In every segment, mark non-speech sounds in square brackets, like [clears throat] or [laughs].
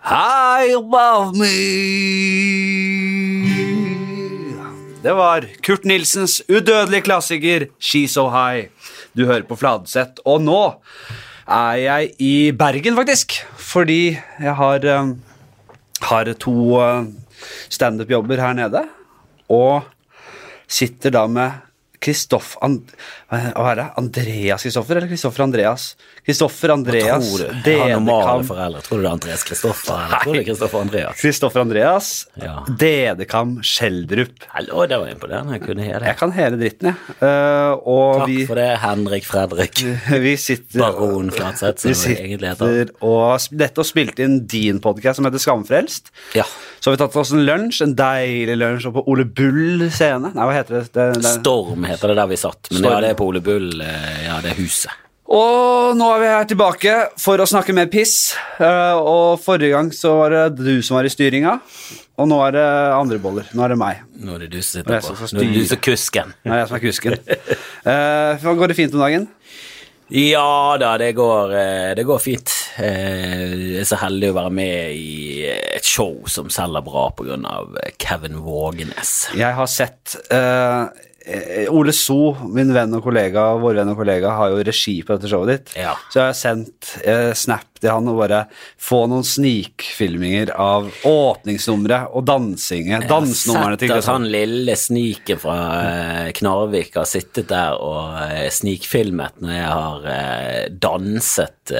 High above me. Det var Kurt Nilsens udødelige klassiker She's So High. Du hører på Fladseth, og nå er jeg i Bergen, faktisk. Fordi jeg har, um, har to uh, standup-jobber her nede. Og sitter da med Kristoff And Hva er det? Andreas Kristoffer eller Kristoffer Andreas? Kristoffer Andreas Tror du? Jeg har normale foreldre. Tror du det er Andreas Kristoffer? Eller tror du er Kristoffer Andreas? Kristoffer Andreas Ja. Dedekam Skjeldrup. Hallo, det var imponerende. Jeg kunne hele. Jeg kan hele dritten, jeg. Uh, og Takk vi, for det, Henrik Fredrik. [laughs] vi sitter Baron Flatseth, som vi sitter, egentlig heter. og dette og spilte inn din podcast som heter Skamfrelst. Ja. Så har vi tatt oss en lunsj, en deilig lunsj på Ole Bull scene. Nei, hva heter det? det, det. Storm heter det der vi satt. Men Storm. ja, det er på Ole Bull. eh, Ja, det er huset. Og nå er vi her tilbake for å snakke mer piss. Eh, og forrige gang så var det du som var i styringa, og nå er det andre boller. Nå er det meg. Nå er det du som er sitter på. Nå er det du som er kusken. Nå er jeg som er kusken. Uh, går det fint om dagen? Ja da, det går, det går fint. Jeg er så heldig å være med i et show som selger bra pga. Kevin Vågenes. Jeg har sett Ole So, min venn og kollega, vår venn og kollega, har jo regi på dette showet ditt. Ja. Så jeg har sendt eh, snap til han og bare få noen snikfilminger av åpningsnummeret og dansinget. Dansenumrene til Jeg har sett at han lille sniken fra eh, Knarvik har sittet der og eh, snikfilmet når jeg har eh, danset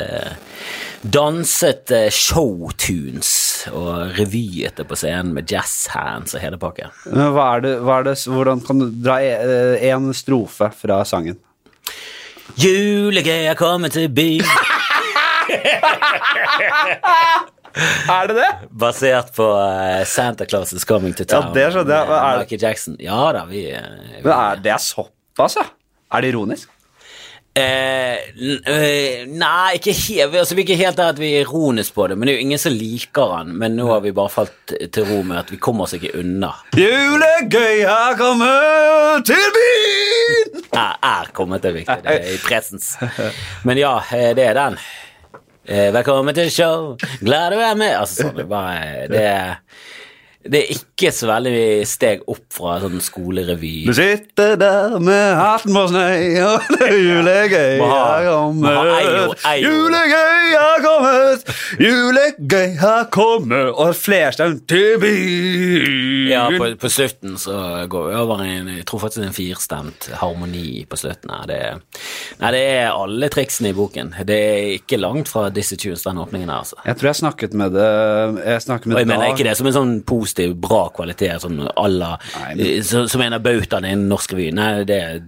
Danset showtunes og revyet det på scenen med jazzhands og hele det, hvordan kan du dra én strofe fra sangen? Julegøy er kommet til byen. [laughs] Er det det? Basert på uh, Santa Claus is Coming to Town. Ja, det skjønner jeg. Er? Michael Jackson. Ja da, vi, eh, vi Men er det er såpass, ja? Er det ironisk? Eh, eh, nei, ikke helt, altså, vi er ikke helt der at vi er ironisk på det, men det er jo ingen som liker han. Men nå har vi bare falt til ro med at vi kommer oss ikke unna. Julegøy har kommet til byen! Er, er kommet, det er viktig. Det er i presens. [laughs] Men ja, det er den. Eh, velkommen til show, glad du er med. Altså sånn, det bare Det det er ikke så veldig steg opp fra sånn skolerevy. Du sitter der med hatten på snei, [laughs] og det er julegøy har kommet. Julegøy har kommet, julegøy har kommet, og flerstemt til byen. Ja, på, på slutten så går vi over en Jeg tror faktisk det er en firstemt harmoni på slutten her. Det, nei, det er alle triksene i boken. Det er ikke langt fra Dizzie Tunes, den åpningen her, altså. Jeg tror jeg snakket med det Jeg snakket Og med jeg mener Dag. ikke det som en sånn positiv, bra kvalitet, sånn à la Nei, men- eh, så- Som en av bautaene innen norsk revy. Nei, det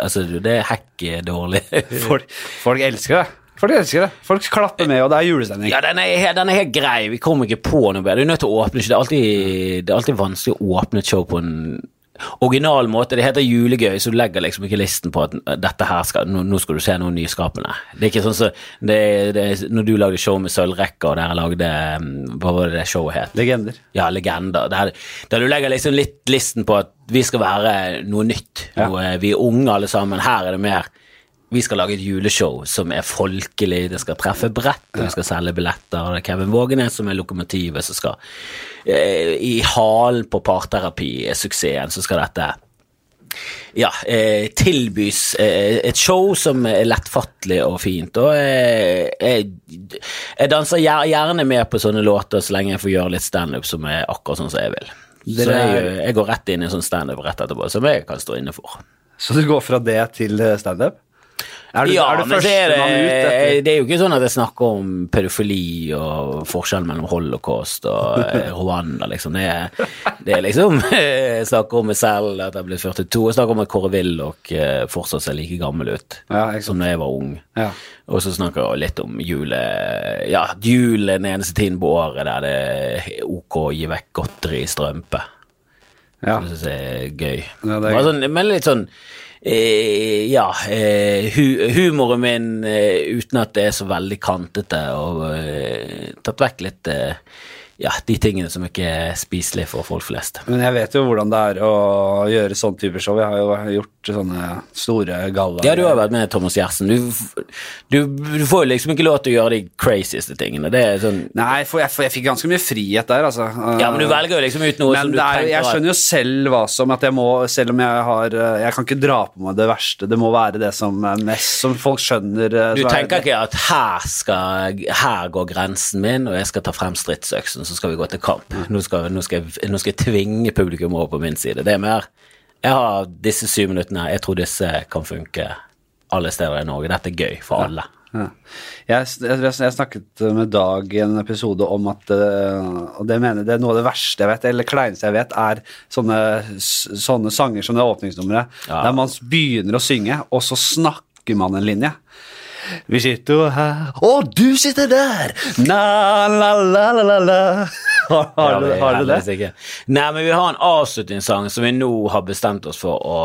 Altså, det er hekk dårlig. [laughs] Folk, folk elsker det. Folk elsker det. Folk klapper med, og det er julestemning. Ja, den er, den er helt grei. Vi kommer ikke på noe bedre. Du er nødt til å åpne Det er alltid, det er alltid vanskelig å åpne et show på en original måte. Det heter julegøy, så du legger liksom ikke listen på at uh, dette her skal, nå, skal du se noe nyskapende. Det er ikke sånn som det, det, Når du lagde show med sølvrekker, og dere lagde um, Hva var det det showet het? Legender. Ja, legender. Der, der du legger liksom litt listen på at vi skal være noe nytt. Ja. Noe, vi er unge alle sammen. Her er det mer vi skal lage et juleshow som er folkelig, det skal treffe bredt, vi skal selge billetter. Det er Kevin Vågenes som er lokomotivet som skal eh, I halen på parterapi-suksessen så skal dette ja, eh, tilbys eh, et show som er lettfattelig og fint. Og eh, jeg, jeg danser gjerne med på sånne låter så lenge jeg får gjøre litt standup som er akkurat sånn som jeg vil. Så jeg, jeg går rett inn i sånn standup rett etterpå, som jeg kan stå inne for. Så du går fra det til eh, standup? Er du, ja, er du men det er det, det er jo ikke sånn at jeg snakker om pedofili og forskjellen mellom holocaust og [laughs] eh, Rwanda, liksom. Det er, det er liksom [laughs] Jeg snakker om meg selv, at jeg ble 42. Jeg snakker om at Kåre Willoch eh, fortsatt ser like gammel ut Ja, som da jeg var ung. Ja. Og så snakker jeg litt om jule... Ja, jul er den eneste tiden på året der det er ok å gi vekk godteri i strømpe. Ja. Det synes jeg er gøy. Ja, det er gøy. sånn, men litt sånn eh, Ja, eh, hu, humoren min eh, uten at det er så veldig kantete, og eh, tatt vekk litt ja, de tingene som ikke er spiselige for folk flest. Men jeg vet jo hvordan det er å gjøre sånn type show. Jeg har jo gjort sånne store gallaer. Ja, du har vært med Thomas Gjertsen. Du, du, du får jo liksom ikke lov til å gjøre de crazieste tingene. Det er sånn Nei, for jeg, for jeg fikk ganske mye frihet der, altså. Ja, men du velger jo liksom ut noe Men som du er, tenker jeg skjønner jo selv hva som at jeg må Selv om jeg har Jeg kan ikke dra på meg det verste. Det må være det som mest Som folk skjønner. eh, Du er tenker ikke at her, skal, her går grensen min, og jeg skal ta frem stridsøksen, så skal vi gå til kamp. Nå skal, nå, skal jeg, nå skal jeg tvinge publikum over på min side. Det er mer Jeg har disse syv minuttene, jeg tror disse kan funke alle steder i Norge. Dette er gøy for alle. Ja. Jeg, jeg, jeg snakket med Dag i en episode om at eh, Og det mener det er noe av det verste jeg vet, eller kleineste jeg vet, er sånne, sånne sanger som det åpningsnummeret, Ja. der man begynner å synge, og så snakker man en linje. Vi sitter jo her, og du sitter der! Na, la, la, la, la, la. [laughs] Har, har, vi har du det? Ikke. Nei, men vi har en avslutningssang som vi nå har bestemt oss for å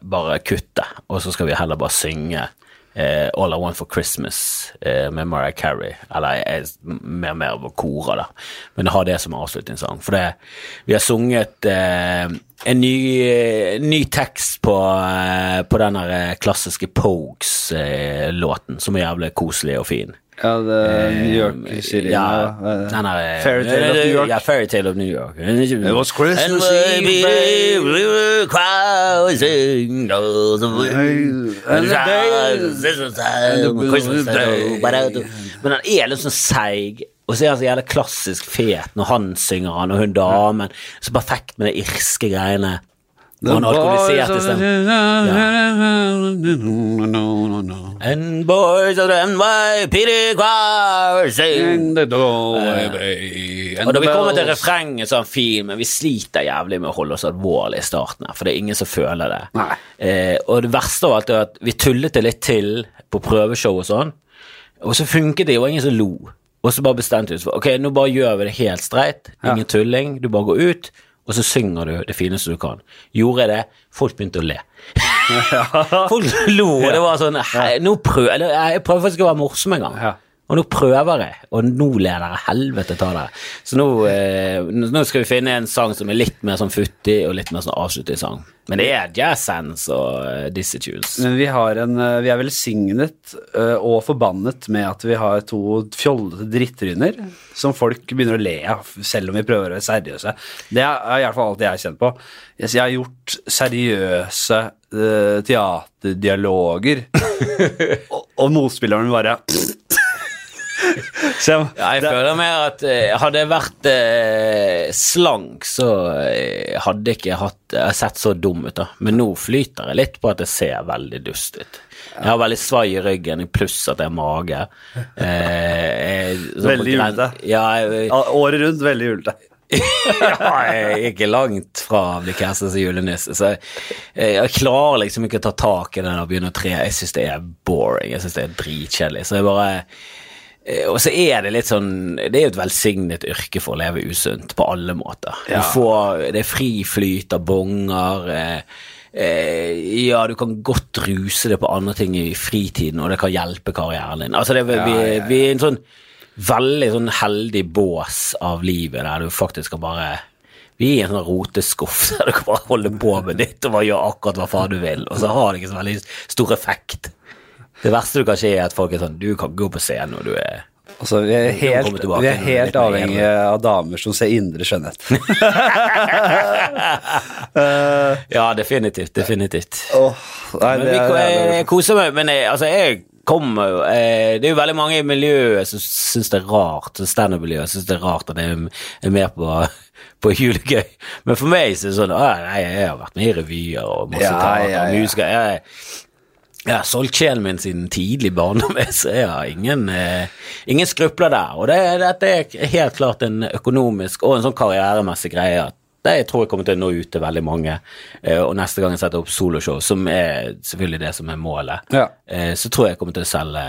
bare kutte, og så skal vi heller bare synge eh, All I Want for Christmas eh, med Mariah Carey. Eller jeg, mer og mer av kora, da. Men jeg har det som avslutningssang. For det, vi har sunget eh, en ny, eh, ny tekst på, eh, på den eh, klassiske Pogues-låten, som er jævlig koselig og fin. Ja, det New York-serien. Ja, eh, den er Fairytale of New York. Ja, Fairytale of New York. It was Christmas Eve, crying those. Men han er litt sånn seig, og så er han så jævla klassisk fet når han synger han, og hun damen. Så perfekt med de irske greiene. Og han alkoholiserte stemmen. And boys of the NYPD choir sing Og da vi kommer til refrenget, så er han fin, men vi sliter jævlig med å holde oss alvorlig i starten, her, for det er ingen som føler det. Eh, og det verste av alt er at vi tullet det litt til på prøveshow og sånn, og så funket det, og ingen som lo. Og så bare bestemte vi oss for ok, nå bare gjør vi det helt streit, ingen tulling, du bare går ut, og så synger du det fineste du kan. Gjorde jeg det, folk begynte å le. [laughs] folk lo, og det var sånn «Hei, nå prøv, eller, Jeg prøver faktisk å være morsom engang. Ja. Og nå prøver jeg, og nå ler dere helvete ta dere. Så nå, eh, nå skal vi finne en sang som er litt mer sånn futtig, og litt mer sånn avslutningssang. Men det er jazz hands og eh, disse tunes. Men vi, har en, eh, vi er velsignet eh, og forbannet med at vi har to fjollete drittryner som folk begynner å le av, selv om vi prøver å være seriøse. Det er i hvert fall alt jeg har kjent på. Jeg har gjort seriøse teaterdialoger, [laughs] og, og motspilleren bare [laughs] Så Ja, jeg det- føler mer at eh, hadde jeg vært eh, slank, så eh, hadde jeg ikke hatt, jeg har sett så dum ut, da. Men nå flyter jeg litt på at jeg ser veldig dust ut. Jeg har veldig svai i ryggen, pluss at jeg har mage. Eh, jeg, Veldig julete. Ja, ja, Året rundt veldig julete. [laughs] ja, jeg er ikke langt fra å bli castet som julenisse, så jeg, jeg klarer liksom ikke å ta tak i den og begynne å tre. Jeg syns det er boring, jeg syns det er dritkjedelig. Så jeg bare eh, Og så er det litt sånn Det er jo et velsignet yrke for å leve usunt på alle måter. Du får, det er fri flyt av bonger. Eh, eh, ja, du kan godt ruse det på andre ting i fritiden, og det kan hjelpe karrieren din. Altså, det, vi, vi, vi er en sånn veldig sånn heldig bås av livet der du faktisk kan bare Vi er i en sånn roteskuff [laughs] der du kan bare holde på med ditt og bare gjøre akkurat hva faen du vil, og så har det ikke så veldig stor effekt. Det verste du kan skje, er at folk er sånn Du kan gå på scenen når du er Altså, vi er helt, vi er helt avhengige av damer som ser indre skjønnhet. [laughs] Ja, definitivt. Definitivt. Oh, nei, Men vi, jeg, koser meg, men jeg, altså, jeg kommer eh, Det er jo veldig mange i miljøet som syns det er rart, standup-miljøet syns det er rart at jeg er med på, på julegøy. Men for meg så er det sånn «Å, Nei, jeg har vært med i revyer og masse Ja, teater ja, og ja. musiker. Jeg, jeg har solgt sjelen min siden tidlig barndom, [laughs] så jeg har ingen, eh, ingen skrupler der. Og det, dette er helt klart en økonomisk og en sånn karrieremessig greie. at det jeg tror jeg kommer til å nå ut til veldig mange, eh, og neste gang jeg setter opp soloshow, som er selvfølgelig det som er målet, Ja. eh, så tror jeg jeg kommer til å selge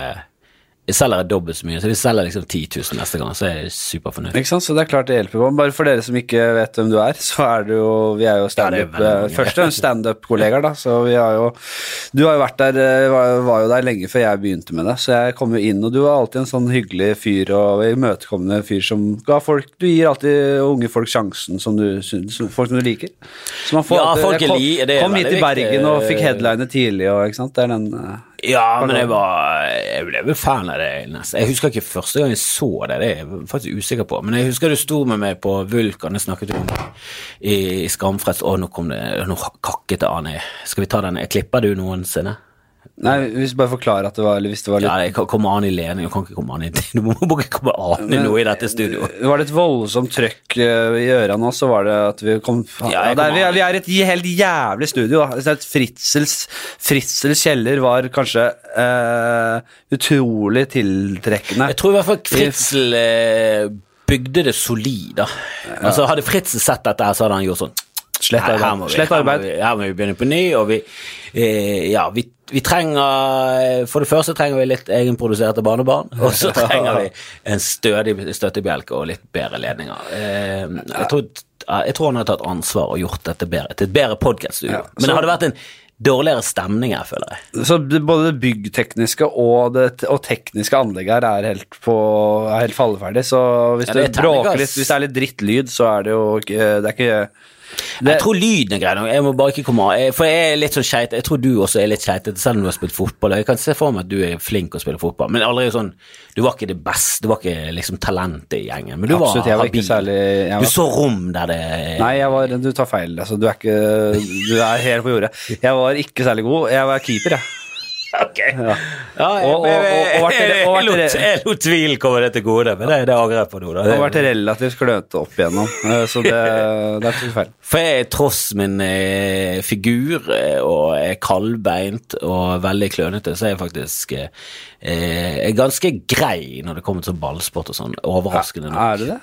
selger jeg dobbelt så mye, så de selger liksom 10 000 neste gang, så er jeg superfornøyd. Ikke sant, så det er klart det hjelper på. Bare for dere som ikke vet hvem du er, så er du jo Vi er jo standup Ja, Først er mange. Først fremst standup-kollegaer, da, så vi har jo Du har jo vært der, eh, var, jo der lenge før jeg begynte med det, så jeg kom jo inn, og du var alltid en sånn hyggelig fyr og imøtekommende fyr som ga folk Du gir alltid unge folk sjansen som du syns Folk som du liker. Så man får Ja, alltid, folk jeg kom, veldig det, kom hit til Bergen og fikk headline tidlig og ikke sant. Det er den eh, Ja, men jeg var Jeg ble vel fan av det. nesten. Jeg husker ikke første gang jeg så det, det er jeg faktisk usikker på. Men jeg husker du sto med meg på Vulkan, jeg snakket om i, i Skamfrelst. Å, nå kom det Nå kakket det an. Skal vi ta den? Jeg Klipper du noensinne? Nei, hvis du bare forklarer at det var eller hvis det var litt Ja, det kommer an i ledning. Du kan ikke komme an i [laughs] Du må ikke komme an i noe i dette studioet. Var det et voldsomt trøkk eh, i ørene, nå, så var det at vi kom Ja, jeg det kom vi, er, vi er et helt jævlig studio. da. Et Fritzels, Fritzels kjeller var kanskje eh, utrolig tiltrekkende. Jeg tror i hvert fall Fritzel eh, bygde det solid, da. Altså, hadde Fritzel sett dette, her, så hadde han gjort sånn Slett Her- her arbeid. her må vi- Her må vi begynne på ny, og vi eh, Ja, vi, vi trenger For det første trenger vi litt egenproduserte barnebarn, og så [laughs] trenger vi en stødig støttebjelke og litt bedre ledninger. Eh, jeg, tror, jeg tror han har tatt ansvar og gjort dette bedre, til et bedre podkaststudio. Ja, Men det hadde vært en dårligere stemning her, føler jeg. Så både det byggtekniske og det og tekniske anlegget her er helt, på, er helt falleferdig. Så hvis Ja, det, det er bråker litt, hvis det er litt drittlyd, så er det jo Det er ikke det, Jeg tror lyden er grei nok, jeg må bare ikke komme av. Jeg- For jeg er litt sånn skeit, jeg tror du også er litt skeitete, selv om du har spilt fotball. Jeg kan se for meg at du er flink å spille fotball, men aldri sånn Du var ikke det beste, du var ikke liksom talentet i gjengen, men du Absolutt, var habil. særlig var, Du så rom der det Nei, var, du tar feil. Altså, du er ikke Du er helt på jordet. Jeg var ikke særlig god. Jeg var keeper, jeg. [laughs] Ok. Ja. Ja, jeg, Og- og- og- og jeg, lot, tvil komme det til gode, men det, det angrer jeg på nå. Det har vært relativt klønete opp igjennom, eh, så det, [laughs] det er ikke feil. For jeg, tross min eh, figur eh, og er kaldbeint og veldig klønete, så er jeg faktisk eh, er ganske grei når det kommer til ballsport og sånn. Overraskende nok. Er det det?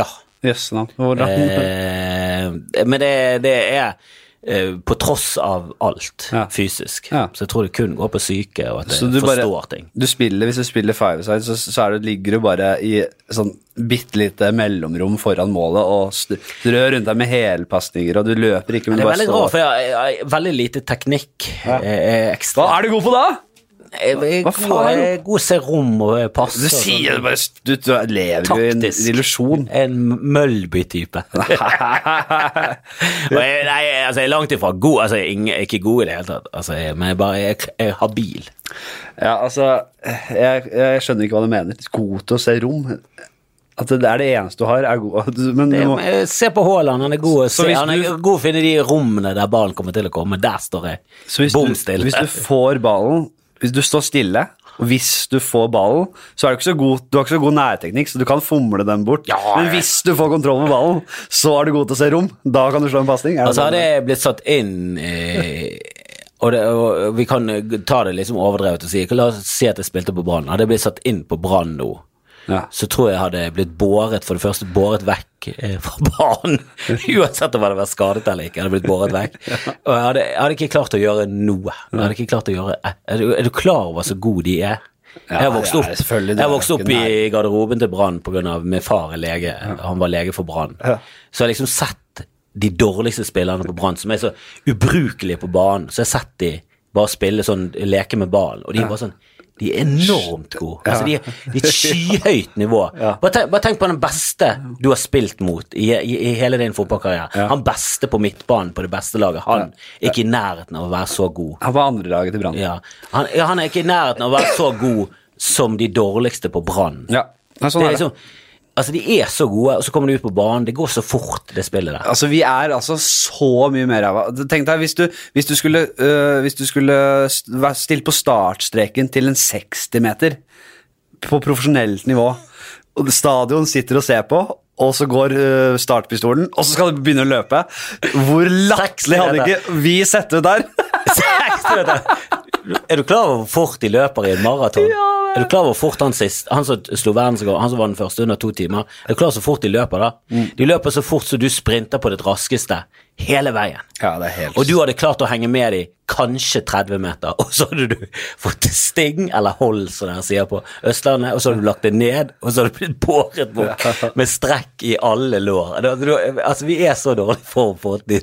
Ja. Jøss navn. Hvordan? Eh, men det, det er eh, på tross av alt Ja. fysisk. Ja. Så jeg tror det kun går på syke, og at jeg du bare- forstår ting. Du spiller, Hvis du spiller five-side, så, så er det, ligger du bare i sånn bitte lite mellomrom foran målet og strør rundt deg med helpasninger, og du løper ikke, men Det er bare veldig rart, for jeg har veldig lite teknikk. Ekstra Hva er du god på da? Er Hva god, faen? jeg er å se rom og passe. Du sånn. sier det bare Du, du lever jo i en illusjon. En Mølby-type. [laughs] Nei, altså, jeg er langt ifra god. Altså, jeg er ikke god i det hele tatt, altså, jeg, men jeg, bare, jeg, jeg er habil. Ja, altså jeg, jeg skjønner ikke hva du mener. God til å se rom. At det er det eneste du har, er god Men Det, må, men se på Haaland, han er god å Så Han er du- god å finne de rommene der ballen kommer til å komme. Der står jeg. Bom stille. hvis du får ballen Hvis du står stille, og hvis du får ballen, så er du ikke så god Du har ikke så god nærteknikk, så du kan fomle den bort. Ja, Men hvis du får kontroll med ballen, så er du god til å se rom. Da kan du slå en pasning. Og så har det hadde jeg blitt satt inn eh, og, det, og vi kan eh, ta det liksom overdrevet og si La oss si at jeg spilte på Brann. Hadde jeg blitt satt inn på Brann nå, Ja. så tror jeg hadde blitt båret for det første båret vekk eh, fra [laughs] banen. Uansett om jeg hadde vært skadet eller ikke. Jeg hadde blitt båret vekk. [laughs] Og jeg hadde, jeg hadde ikke klart å gjøre noe. Jeg hadde ikke klart å gjøre Er du, er du klar over så god de er? Ja, jeg vokste opp, jeg vokste opp i garderoben til Brann pga. min far er lege. Han var lege for Brann. Så jeg har liksom sett de dårligste spillerne på Brann, som er så ubrukelige på banen. Så jeg har sett de bare spille sånn, leke med ballen, og de ja. bare sånn de er enormt gode. Altså, de, de er et skyhøyt nivå. [laughs] Bare, tenk, bare tenk på den beste du har spilt mot i, i, i hele din fotballkarriere. Han beste på midtbanen på det beste laget. Han er ikke i nærheten av å være så god. Han var andrelaget til Brann. Ja. Han, han er ikke i nærheten av å være så god som de dårligste på Brann. Ja, sånn Det er liksom, altså, de er så gode, og så kommer de ut på banen. Det går så fort, det spillet der. Altså, vi er altså så mye mer av Tenk deg hvis du, hvis du skulle, øh, hvis du skulle st- stilt på startstreken til en 60-meter på profesjonelt nivå, stadion sitter og ser på, og så går øh, startpistolen, og så skal du begynne å løpe. Hvor latterlig hadde ikke vi sett ut der? [laughs] Er du klar over hvor fort de løper i en maraton? er du klar over hvor fort han sist Han som slo verdensrekord, han som var den første under to timer Er du klar over så fort de løper, da? De løper så fort som du sprinter på ditt raskeste hele veien. Ja, det er helt Og du hadde klart å henge med dem kanskje 30 meter, og så hadde du [laughs] fått sting, eller hold, som dere sier på Østlandet, og så hadde du lagt det ned, og så hadde du blitt båret bort [laughs] med strekk i alle lår. Altså, vi er så dårlig form for at de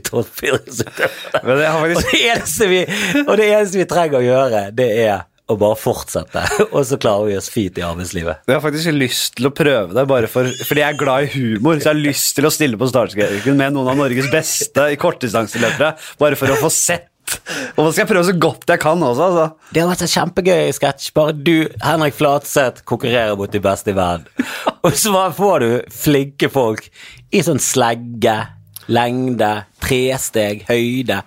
det har Og faktisk det eneste vi, og det eneste vi trenger å gjøre, det er å bare fortsette, [laughs] og så klarer vi oss fint i arbeidslivet. jeg har faktisk lyst til å prøve det, bare for, fordi jeg er glad i humor. Så jeg har lyst til å stille på startstreken med noen av Norges beste i kortdistanseløpere, bare for å få sett. Og nå skal jeg prøve så godt jeg kan også, altså. Det har vært en kjempegøy sketsj. Bare du, Henrik Flatseth, konkurrerer mot de beste i verden. [laughs] Og så får du flinke folk i sånn slegge, lengde, tresteg, høyde.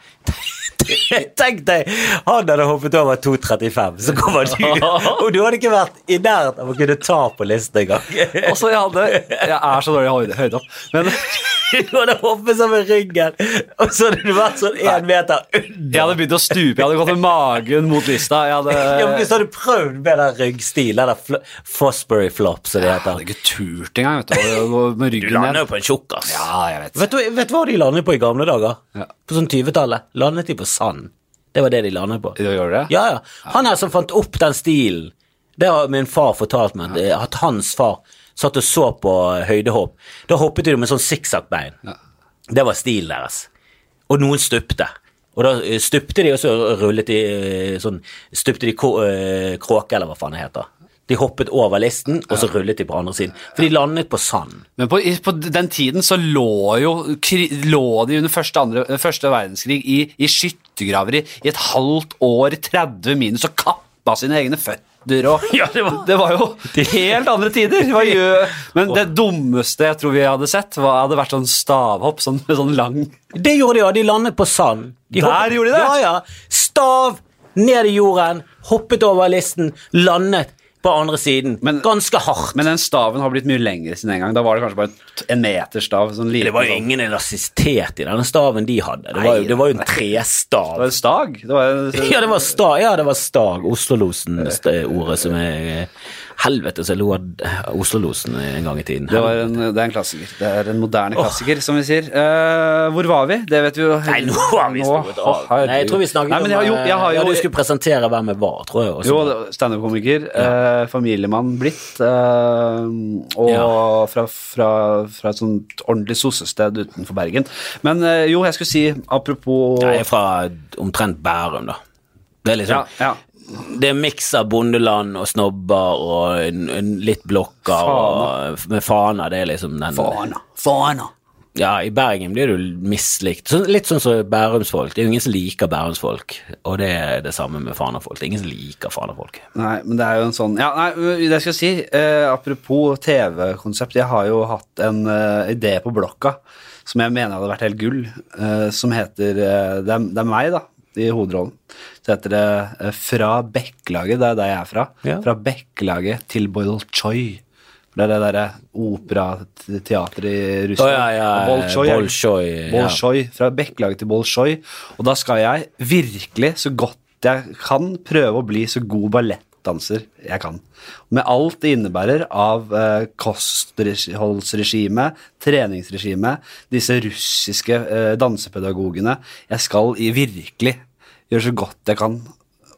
[laughs] Tenk deg, han hadde hoppet over 2,35, så kommer du [laughs] Og du hadde ikke vært i nærheten av å kunne ta på listen engang. [laughs] Altså, jeg, hadde, jeg er så dårlig i høyde, opp. Men Du hadde hoppet sammen ryggen, og så hadde du vært sånn én meter jeg hadde begynt å stupe. Jeg hadde gått med magen mot lista. Jeg hadde, Ja, men Hvis du hadde prøvd med den ryggstilen, eller fl- Fosbury flop, som det jeg hadde ikke turt engang, vet du. Med ryggen Du lander jo på en tjukkas. Ja, jeg vet. Vet, du, vet du hva de landet på i gamle dager? Ja. På sånn 20-tallet? Landet de på sand. Det var det de landet på. Gjør det? Ja, ja. Han her som fant opp den stilen, det har min far fortalt meg, at- hans far satt og så på høydehopp. Da hoppet de med sånn sikksakkbein. Ja. Det var stilen deres. Og noen stupte. Og da eh, stupte de, og så rullet de eh, sånn Stupte de eh, kråke, eller hva faen det heter. De hoppet over listen, og så rullet de på andre siden. For de landet på sand. Men på, på den tiden så lå jo lå de under første, andre, første verdenskrig i, i skyttergraver i, i et halvt år, 30 minus, og kappa sine egne føtter. Og, Ja, det var- det var jo helt andre tider. Hva jo, men det dummeste jeg tror vi hadde sett, var, hadde vært sånn stavhopp. Sånn, sånn lang Det gjorde de, ja. de landet på sand. De Der hoppet- gjorde de det? Ja, ja. Stav ned i jorden, hoppet over listen, landet på andre siden. Men- Ganske hardt. Men den staven har blitt mye lengre siden en gang. Da var det kanskje bare en meter stav. Sånn liten, det var jo sånn- ingen elastisitet i denne staven de hadde. Det var, Nei, det var jo en det var trestav. en stag. Det var, [laughs] Ja, det var stag. Ja, det var stag. Oslo-losen-ordet som er Helvete, så lo Oslo-losen en gang i tiden. Det, var en, det er en klassiker. Det er en moderne klassiker, som vi sier. Uh, hvor var vi? Det vet vi jo. Nei, nå har vi snakket av. Nei, jeg tror vi snakket Nei, men jeg har jo, jeg har om jo Ja, du skulle presentere hvem jeg var, tror jeg. også. Jo, standup-komiker. Eh, familiemann blitt. Eh, og Ja. fra, fra, fra et sånt ordentlig sossested utenfor Bergen. Men eh, jo, jeg skulle si, apropos Jeg er fra omtrent Bærum, da. Det er liksom ja, ja. Det er miks av bondeland og snobber og en, en litt blokker og med fana. Det er liksom den Fana. Fana. Ja, i Bergen blir du mislikt. Så, litt sånn som bærumsfolk. Det er jo ingen som liker bærumsfolk, og det er det samme med fanafolk. Det er ingen som liker fanafolk. Nei, men det er jo en sånn Ja, nei, det jeg si eh, Apropos TV-konsept Jeg har jo hatt en eh, idé på blokka Som jeg mener hadde vært helt gull eh, Som heter eh, det, er, det er meg da I hovedrollen Så heter det eh, Fra Bekkelaget Det er der jeg er fra Ja. Fra Bekkelaget til Bolshoi Det er det der opera-teater i Russland Oh, ja, ja, Bolshoi Bolshoi, ja. Bolshoi, fra Bekkelaget til Bolshoi. Og da skal jeg virkelig, så godt jeg kan, prøve å bli så god ballettdanser jeg kan. Med alt det innebærer av eh, kostholdsregime, treningsregime, disse russiske eh, dansepedagogene. Jeg skal i virkelig gjøre så godt jeg kan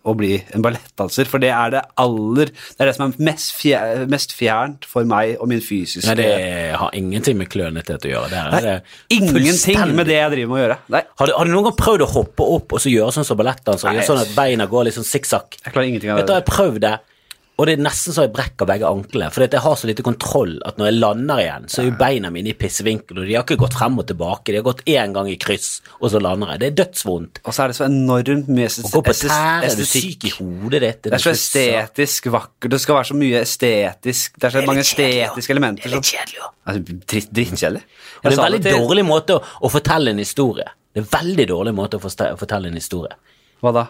å bli en ballettdanser, for det er det aller Det er det som er mest, fjer, mest fjernt for meg og min fysiske Nei, det har ingenting med klønethet å gjøre. Det er, Nei, det ingenting med det jeg driver med å gjøre. Har du, har du noen gang prøvd å hoppe opp og så gjøre sånn som ballettdansere? Sånn at beina går litt sånn sikksakk? jeg klarer ingenting av Vet du, jeg prøvde det, og det er nesten så jeg brekker begge anklene. For jeg har så lite kontroll at når jeg lander igjen, så er jo beina mine i pissevinkel, og de har ikke gått frem og tilbake. De har gått én gang i kryss, og så lander jeg. Det er dødsvondt. Og så er det så enormt mye Å gå på tær, er du syk i hodet ditt? Det er så estetisk vakkert. Det skal være så mye estetisk Det er så mange estetiske elementer. Det er litt kjedelig, jo. Altså, drittkjedelig. Det er en veldig til- dårlig måte å, å fortelle en historie. Det er en veldig dårlig måte å fortelle en historie. Hva da?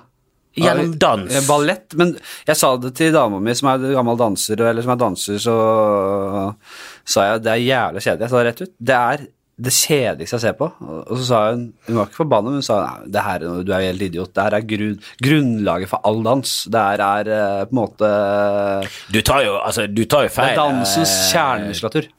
Gjennom dans. Ja, Ballett. Men jeg sa det til dama mi, som er gammel danser, eller som er danser, så sa jeg det er jævlig kjedelig. Jeg sa det rett ut. Det er det kjedeligste jeg ser på. Og så sa hun Hun var ikke forbanna, men hun sa nei, det her, du er helt idiot. Det her er grunn, grunnlaget for all dans. Det her er eh, på en måte Du tar jo, altså, du tar jo Det er dansens eh, kjernemuskulatur.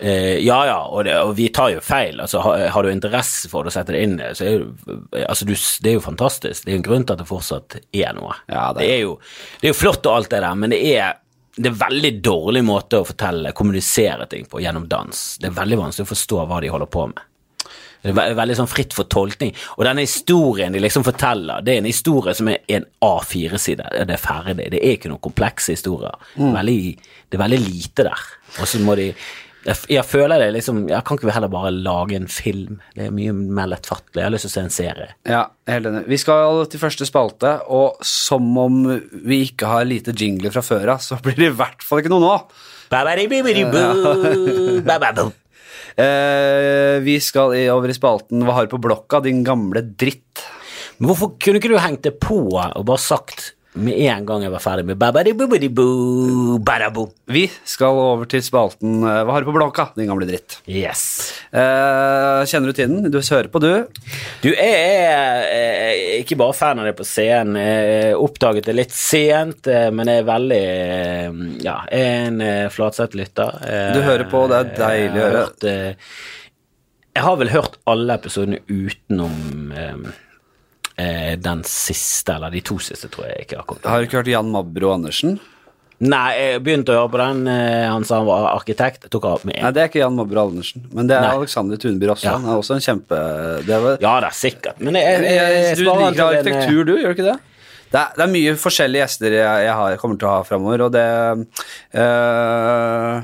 Eh, ja, ja, og, det, og vi tar jo feil. Altså, har, har du interesse for å sette det inn, så er det, altså, du, det er jo fantastisk. Det er jo en grunn til at det fortsatt er noe. Ja, det det, er jo, det er jo flott og alt det der, men det er det er veldig dårlig måte å fortelle, kommunisere ting på gjennom dans. Det er veldig vanskelig å forstå hva de holder på med. Det er ve- veldig sånn fritt for tolkning. Og denne historien de liksom forteller, det er en historie som er en A4-side. Det er ferdig. Det er ikke noen komplekse historier. Veldig, det er veldig lite der. Og så må de jeg, jeg føler det liksom Jeg kan ikke heller bare lage en film? Det er mye mer lettfattelig. Jeg har lyst til å se en serie. Ja, helt enig. Vi skal til første spalte, og som om vi ikke har lite jingler fra før av, så blir det i hvert fall ikke noe nå. [laughs] Eh, vi skal over i spalten Hva har du på blokka, din gamle dritt? Men hvorfor kunne ikke du hengt det på og bare sagt med en gang jeg var ferdig med ba-ba-di-bo-bo-di-boo. Vi skal over til spalten eh, Hva har du på blokka, din gamle dritt? Yes. Eh, kjenner du tiden? Du hører på, du? Du, jeg er eh, ikke bare fan av det på scenen. Jeg oppdaget det litt sent, eh, men jeg er veldig eh, Ja, jeg er en flatsett Flatseth-lytter. Eh, Du hører på, det er deilig å høre. eh, Jeg har vel hørt alle episodene utenom eh, den siste, eller de to siste, tror jeg ikke. akkurat. Har du ikke hørt Jan Mabro Andersen? Nei, jeg begynte å høre på den. eh, Han sa han var arkitekt. Jeg tok av med Nei, det er ikke Jan Mabro Andersen, men det er Nei. Alexander Tunby Rossland. Ja. Han er også en kjempe... Det var, Ja, det er sikkert. Men jeg, jeg, jeg, jeg du liker arkitektur, en, eh, du, gjør du ikke det? Det er, det er mye forskjellige gjester jeg, har, kommer til å ha framover, og det eh,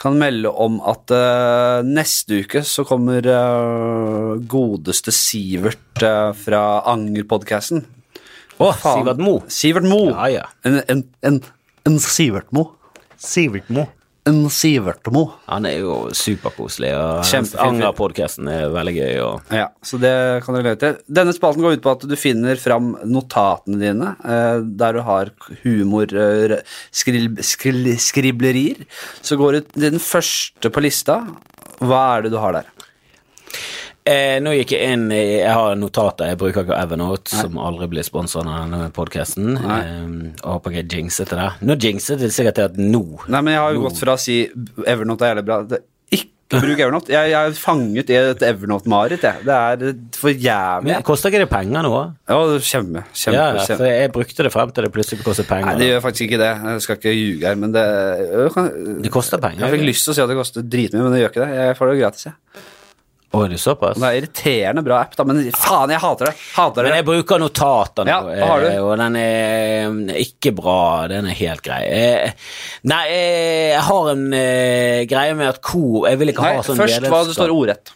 kan melde om at uh, neste uke så kommer uh, godeste Sivert uh, fra Anger-podkasten. Å, Sivert Mo. Sivert Mo. Ja, ja. En, en, en, en Sivert Mo. Sivert Mo. En Sivertmo. Han er jo superkoselig, og. Anger-podkasten er veldig gøy. Og Ja, så det kan dere til. Denne spalten går ut på at du finner fram notatene dine, eh, der du har humor, eh. Så går du til den første på lista. Hva er det du har der? Eh, nå gikk jeg inn i Jeg har notater. Jeg bruker ikke Evernote, som aldri blir sponsa av denne podkasten. Eh, og håper ikke jeg jinxet det. Nå jinxet det sikkert til at nå Nei, men jeg har jo gått fra å si Evernote er jævlig bra det, Ikke bruk Evernote. Jeg, jeg er fanget i et Evernote-mareritt, jeg. Det er for jævlig. Men Koster ikke det penger nå? Ja, kjempe, kjempe, Ja, kjempe. for jeg brukte det frem til det plutselig kostet penger. Nei, det gjør faktisk ikke det. Jeg skal ikke ljuge her, men det jeg jeg, Det koster penger. Jeg fikk lyst til å si at det koster dritmye, men det gjør ikke det. Jeg får det gratis, jeg. Det såpass? Det er irriterende bra app, da, men faen, jeg hater det. Hater Men det. jeg bruker notater nå, Ja, eh, og den er eh, ikke bra. Den er helt grei. Eh, Nei, jeg har en greie med at Coop Jeg vil ikke Nei, ha sånn først hva det står ordrett.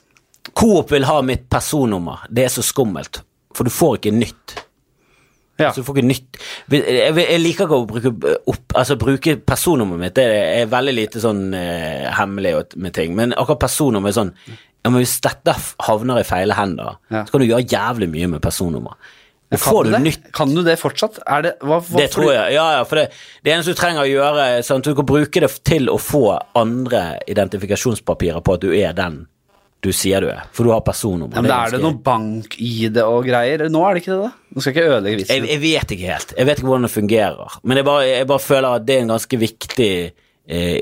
Coop vil ha mitt personnummer. Det er så skummelt, for du får ikke nytt. Ja. Så du får ikke nytt jeg, liker ikke å bruke opp Altså bruke personnummeret mitt. Det er veldig lite sånn eh, hemmelig med ting. Men akkurat personnummer er sånn ja, men Hvis dette havner i feile hender, Ja. så kan du gjøre jævlig mye med personnummer. Ja, Kan får du du det? nytt Kan du det fortsatt? Er det, hva, hva, det tror jeg. Ja, ja, for det, det eneste du trenger å gjøre, er sånn du kan bruke det til å få andre identifikasjonspapirer på at du er den du sier du er. For du har personnummer. Ja, men Det Er det ganske- noe bank-ID og greier? Nå er det ikke det, da. Nå skal jeg ikke ødelegge jeg, vitsen. jeg vet ikke helt. Jeg vet ikke hvordan det fungerer. Men jeg bare, jeg bare føler at det er en ganske viktig eh,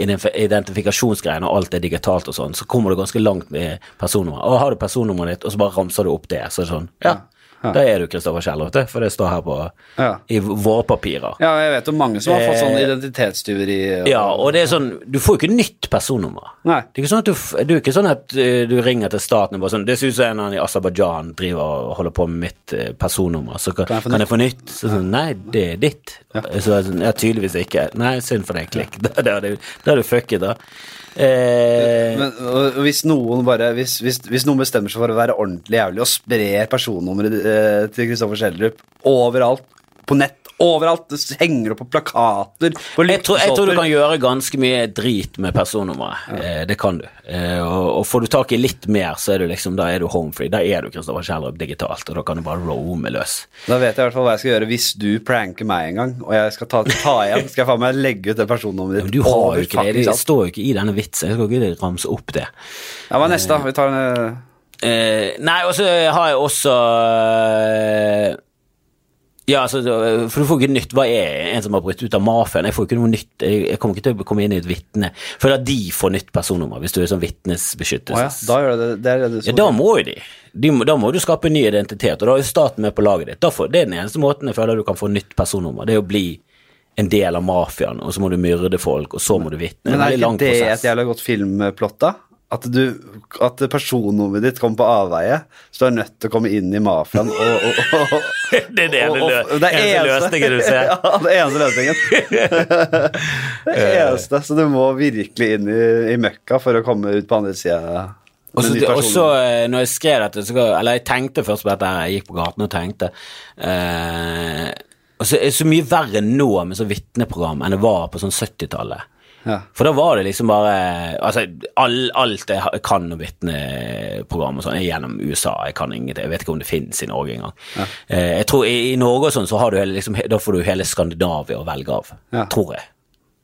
og alt er digitalt og sånn. Så kommer du ganske langt med personnummer. Og har du personnummeret ditt, og så bare ramser du opp det, så er det sånn Ja, da er du Kristoffer Kjell. For det står her på Ja. i våre papirer. Ja, jeg vet om mange som har fått sånn Eh, identitetstyveri. og- Ja, og det er sånn Du får jo ikke nytt personnummer. Nei. Det er ikke sånn at du, du, ikke sånn at eh, du ringer til staten og bare sånn Det ser ut som en eller annen i Aserbajdsjan driver og holder på med mitt eh, personnummer, så kan, Kan jeg få nytt? Så sånn, Nei, det er ditt. Så er sånn, ja, tydeligvis ikke. Nei, synd for deg, klikk. [laughs] Da er du fucket, da. Eh, Men hvis noen bare hvis, hvis, hvis noen bestemmer seg for å være ordentlig jævlig og sprer personnummeret eh, til Kristoffer Schjelderup overalt, på nett, overalt, det henger opp på plakater på jeg, tror, jeg tror du kan gjøre ganske mye drit med personnummeret. Eh, det kan du. Eh, og, og får du tak i litt mer, så er du liksom, da er du home free. Da er du Kristoffer Kjellrup digitalt, og da kan du bare roame løs. Da vet jeg i hvert fall hva jeg skal gjøre hvis du pranker meg en gang, og jeg skal ta, ta igjen. Skal jeg faen meg legge ut det personnummeret Men ditt du har over jo ikke det. Det står jo ikke i denne vitsen. Jeg skal ikke ramse opp det. Ja, hva er neste? Vi tar en Eh, nei, og så har jeg også eh, Ja, altså, for du får ikke nytt. Hva er en som har brutt ut av mafiaen? Jeg får ikke noe nytt. Jeg, kommer ikke til å komme inn i et vitne. For da de får nytt personnummer, hvis du er sånn Å ja, da gjør det det. det du Ja, da må jo de. de da må du skape en ny identitet, og da er jo staten med på laget ditt. Får, det er den eneste måten jeg føler du kan få nytt personnummer. Det er å bli en del av mafiaen, og så må du myrde folk, og så må du vitne. Men er ikke det det et jævla godt filmplott, da? At, du, at personnummeret ditt kommer på avveie, så du er nødt til å komme inn i mafiaen og, og, og, og [laughs] Det er eneste og- lø- [laughs] det er eneste løsningen du ser. Ja, det eneste løsningen. det eneste, så du må virkelig inn i, i møkka for å komme ut på andre sida. Og så, eh, når jeg skrev dette, så, eller jeg tenkte først på dette, jeg gikk på gaten og tenkte eh, og så er det så mye verre nå med sånn vitneprogram enn det var på sånn 70-tallet. Ja. For da var det liksom bare Altså, all, alt jeg kan om vitneprogram og sånn, er gjennom USA. Jeg kan ingenting. Jeg vet ikke om det finnes i Norge engang. Eh, jeg tror i, I Norge og sånn, så har du hele, liksom, da får du hele Skandinavia å velge av. Ja. Tror jeg.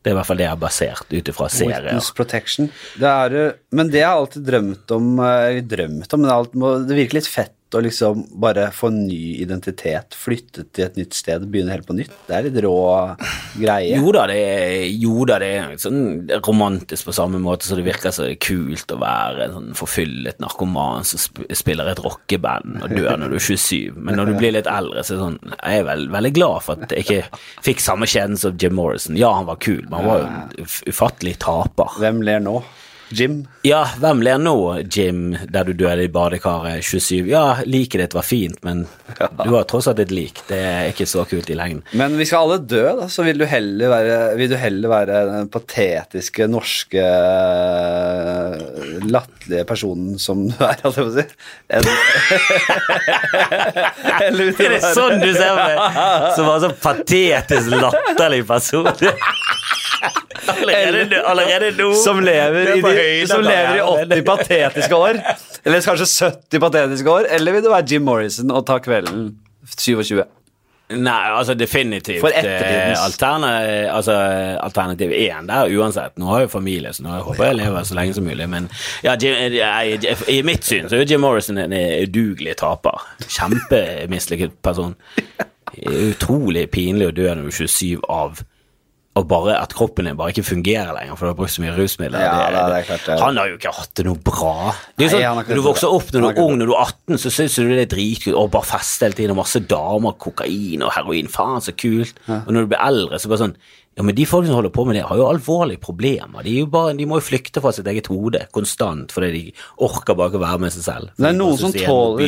Det er i hvert fall det jeg har basert ut ifra serier. Witness protection. Det er, men det har jeg alltid drømt om, eh, drømt om men det, alt, det virker litt fett å liksom bare få en ny identitet, flytte til et nytt sted, begynne helt på nytt. Det er litt rå greie. Jo da, det er, jo da, det er sånn romantisk på samme måte så det virker så kult å være en sånn forfyllet narkoman som sp spiller et rockeband og dør når du er 27, men når du blir litt eldre, så er det sånn Jeg er vel, veldig glad for at jeg ikke fikk samme kjennelse som Jim Morrison. Ja, han var kul, men han var jo en ufattelig taper. Hvem ler nå? Jim? Ja, hvem ler nå, Jim, der du døde i badekaret 27? Ja, liket ditt var fint, men du har tross alt et lik. Det er ikke så kult i lengden. Men vi skal alle dø, da, så vil du heller være, vil du heller være den patetiske, norske, latterlige personen som du er, holdt jeg på å si. En- [laughs] Eller Er det være- sånn du ser meg? [laughs] Som var sånn patetisk latterlig person? [laughs] Allerede, allerede nå Som lever, i de, høyden som lever i 80 patetiske år. Eller kanskje 70 patetiske år. Eller vil du være Jim Morrison og ta kvelden 27? Nei, altså definitivt For eh, altså, Alternativ én der uansett. Nå har jeg familie, så nå håper jeg lever så lenge som mulig. Men ja, Jim, jeg, i mitt syn så er Jim Morrison en udugelig taper. Kjempemislykket person. Utrolig pinlig å dø når du er 27 av og bare at kroppen din bare ikke fungerer lenger, for du har brukt så mye rusmidler. Ja, det det klart det er- Han har jo ikke hatt det noe bra. Det er jo Nei, sånn, Når du vokser opp når du er ung, når du er 18, så syns du det er dritkult å bare feste hele tiden, og masse damer, kokain og heroin, faen så kult. Og når du blir eldre, så bare sånn Ja, men de folk som holder på med det, har jo alvorlige problemer. De, jo bare, de må jo flykte fra sitt eget hode konstant, fordi de orker bare ikke å være med seg selv. Det er noen som er tåler-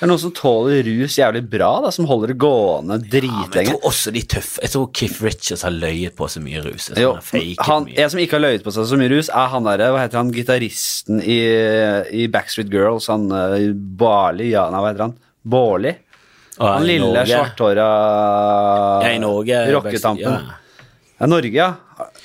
Det er noen som tåler rus jævlig bra, da, som holder det gående Ja, men jeg dritlenge. tror også de tøffe Jeg tror Keith Richards har løyet på så mye rus. Jo, Han mye. en som ikke har løyet på seg så mye rus, er han derre, hva heter han, gitaristen i, i Backstreet Girls, han Barli Barley, ja, nei, hva heter han? Bårli? Han lille svarthåra rocketampen. Ja. Ja, Norge, ja.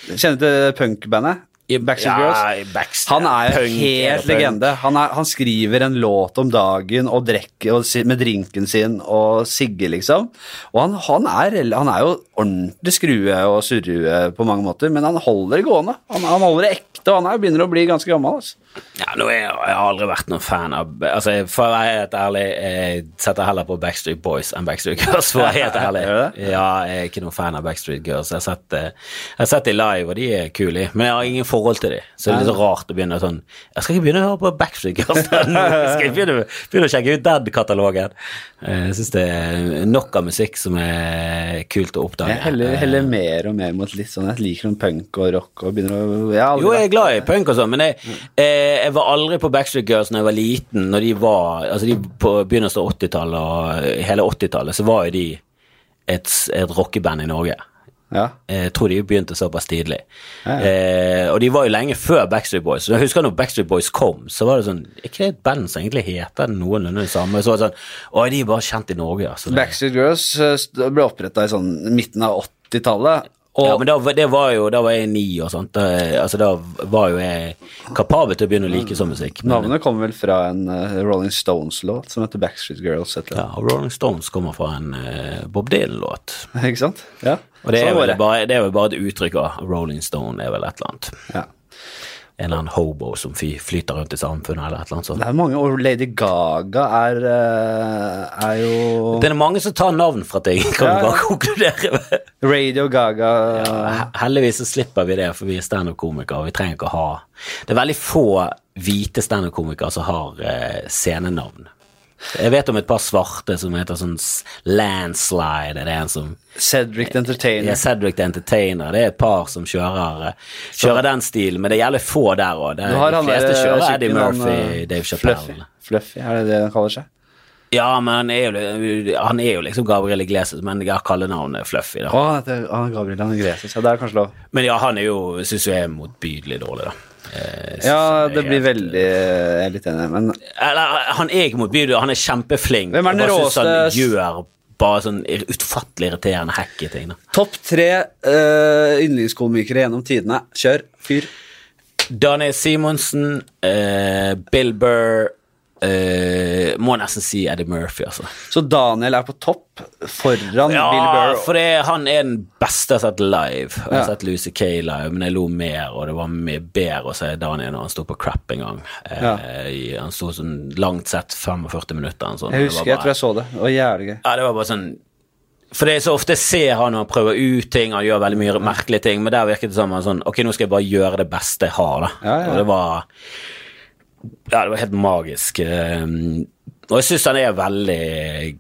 Kjenner du punkbandet? I- Backstreet ja, Girls? i Backstreet- Han er jo helt punk? legende. Han, er, han skriver en låt om dagen og drikker med drinken sin og sigger, liksom. Og han, han, er, han er jo ordentlig skrue og surrue på mange måter, men han holder det gående. Han, han holder det ekte, og han er, begynner å bli ganske gammel. Altså. Ja, nå er jeg, jeg har aldri vært noen fan av Altså, For å være helt ærlig, jeg setter heller på Backstreet Boys enn Backstreet Girls. For å være helt ærlig [laughs] Ja, jeg er ikke noen fan av Backstreet Girls. Jeg har sett, eh, jeg har sett de live, og de er kule, men jeg har ingen forhold til de. Så det er litt rart å begynne sånn Jeg skal ikke begynne å høre på Backstreet Girls. Jeg skal begynne, begynne å sjekke ut Dead-katalogen. Eh, Jeg syns det er nok av musikk som er kult å oppdage. Jeg heller, Eh, heller mer og mer mot litt sånn Jeg liker sånn punk og rock og begynner å jeg Jo, jeg er glad i punk og sånn, men jeg, eh, jeg var aldri på Backstreet Girls når jeg var liten. Når de var Altså, de på begynnelsen av 80-tallet og hele 80-tallet, så var jo de et, et rockeband i Norge. ja. Jeg tror de begynte såpass tidlig. Ja, ja. Eh, og de var jo lenge før Backstreet Boys. Jeg husker når Backstreet Boys kom, så var det sånn Er ikke det et band som egentlig heter noenlunde det samme? Så var det sånn Å, de er bare kjent i Norge, altså. Backstreet Girls eh, ble oppretta i sånn midten av 80-tallet. Og ja, men da, det var jo, da var jeg ni og sånt. Da, altså, da var jo jeg kapabel til å begynne å like sånn musikk. men- Navnet kommer vel fra en uh, Rolling Stones-låt som heter Backstreet Girls. Ja, og Rolling Stones kommer fra en uh, Bob Dylan-låt. [laughs] Ikke sant? Ja. Og det Sånn er, vel det. bare, det er vel bare et uttrykk av Rolling Stone er vel et eller annet. Ja. En eller annen hobo som flyter rundt i samfunnet, eller et eller annet sånt. Det er mange, og Lady Gaga er, eh, er jo Det er mange som tar navn fra ting, kan Ja, du bare konkludere med. Radio Gaga ja, Heldigvis så slipper vi det, for vi er standup-komikere, og vi trenger ikke å ha Det er veldig få hvite standup-komikere som har eh, scenenavn. Jeg vet om et par svarte som heter sånn Landslide, er det en som Cedric the Ja, Entertainer. Cedric the Entertainer, det er et par som kjører, eh, kjører den stilen, men det gjelder få der òg. De fleste kjører eh, Eddie Murphy, han, eh, Dave Chappelle. Fluffy, er det det han kaller seg? Ja, men han er jo, han er jo liksom Gabriel Iglesias, men jeg har kallenavnet Fluffy, da. Å, det er ah, Gabriel Iglesias, Ja, det er kanskje lov. Men ja, han er jo, syns jeg er motbydelig dårlig, da. Eh, Ja, det blir veldig Jeg er litt enig, men Eller, han er ikke motbydelig, han er kjempeflink. Hvem er den råeste- Han gjør bare sånn utfattelig irriterende hacky ting, topp tre uh, yndlingskomikere gjennom tidene. Kjør. Fyr. Daniel Simonsen, uh, Bill Burr eh, Må nesten si Eddie Murphy, altså. Så Daniel er på topp foran Ja, Bill Burr. for det, han er den beste jeg har sett live. Jeg har Ja. sett Lucy Kay live, men jeg lo mer, og det var mye bedre å se Daniel når han sto på crap en gang. Eh, Ja. i, han sto sånn langt sett 45 minutter. Sånn, Jeg husker, bare, jeg tror jeg så det. Det var jævlig gøy. Ja, det var bare sånn For det er så ofte jeg ser han når han prøver ut ting, han gjør veldig mye merkelige ting, men der virket det som han sånn Ok, nå skal jeg bare gjøre det beste jeg har, da. Ja, ja. Og det var Ja, det var helt magisk. eh, Og jeg syns han er veldig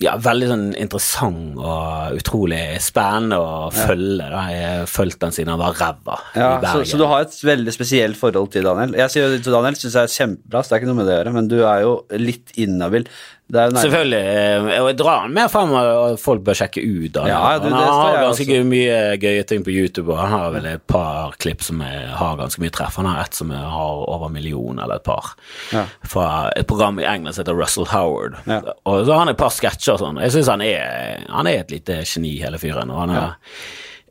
ja, veldig sånn interessant og utrolig spennende å følge. Da. Jeg har fulgt den siden han var ræva Ja, i så, Bergen. så du har et veldig spesielt forhold til Daniel. Jeg sier jo til Daniel syns jeg er kjempebra, så det er ikke noe med det å gjøre, men du er jo litt inhabil. Selvfølgelig. eh, Og jeg drar han mer frem, og folk bør sjekke ut. Da. Ja, det- han har ganske også. mye gøye ting på YouTube, og han har vel et par klipp som har ganske mye treff. Han har et som har over en million, eller et par, Ja. fra et program i England som heter Russell Howard. Ja. Og så har han et par sketsjer og sånn. Jeg syns han, han er et lite geni, hele fyren. Og han er,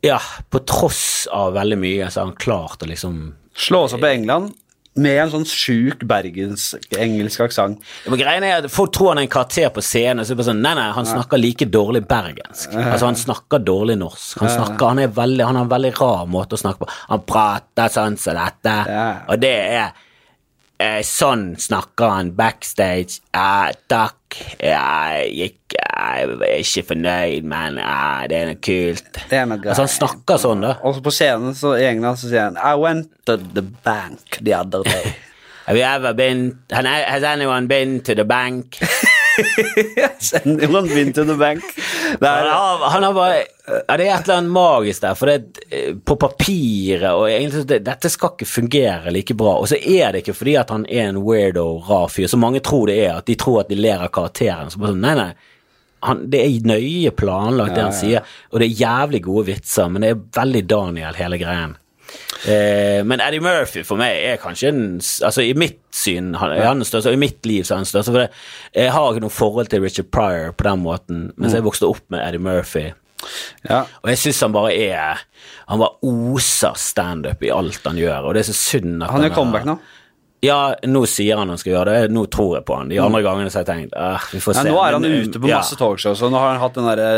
ja. på tross av veldig mye, så har han klart å liksom Slå oss opp i England med en sånn sjuk bergensk-engelsk aksent. Ja, er at Folk tror han er en karakter på scenen. Så er det bare sånn, nei, nei, Han snakker like dårlig bergensk. Altså Han snakker dårlig norsk. Han snakker, han, veldig, han har en veldig rar måte å snakke på. Han prater sånn som dette, og det er eh, Sånn snakker han backstage. Eh, takk. Jeg, gikk, jeg er ikke fornøyd, men ja, det er noe kult. Det er noe. Altså Han snakker sånn, da. Og så på scenen så i England så sier han I went to the bank the other day. [laughs] Have you ever been Has anyone been to the bank? [laughs] yes, anyone been to the bank? Det Han har, bare ja, Det er et eller annet magisk der, for det, er på papiret og egentlig, det, Dette skal ikke fungere like bra. Og så er det ikke fordi at han er en weirdo, rar fyr, som mange tror det er. At de tror at de ler av karakteren. Så bare sånn, nei, nei. Han, det er nøye planlagt, det han sier, og det er jævlig gode vitser, men det er veldig Daniel, hele greien. Eh, men Eddie Murphy for meg er kanskje en Altså I mitt syn han, han den største, og i mitt liv så er han den største. For det, jeg har ikke noe forhold til Richard Pryor på den måten, mens jeg vokste opp med Eddie Murphy. ja. Og jeg syns han bare er Han bare oser standup i alt han gjør, og det er så synd at Han gjør comeback nå. Ja, nå sier han han skal gjøre det, nå tror jeg på han. De andre gangene så har jeg tenkt ah, vi får Ja, nå er han Men, ute på ja. masse talkshows, nå har han hatt den derre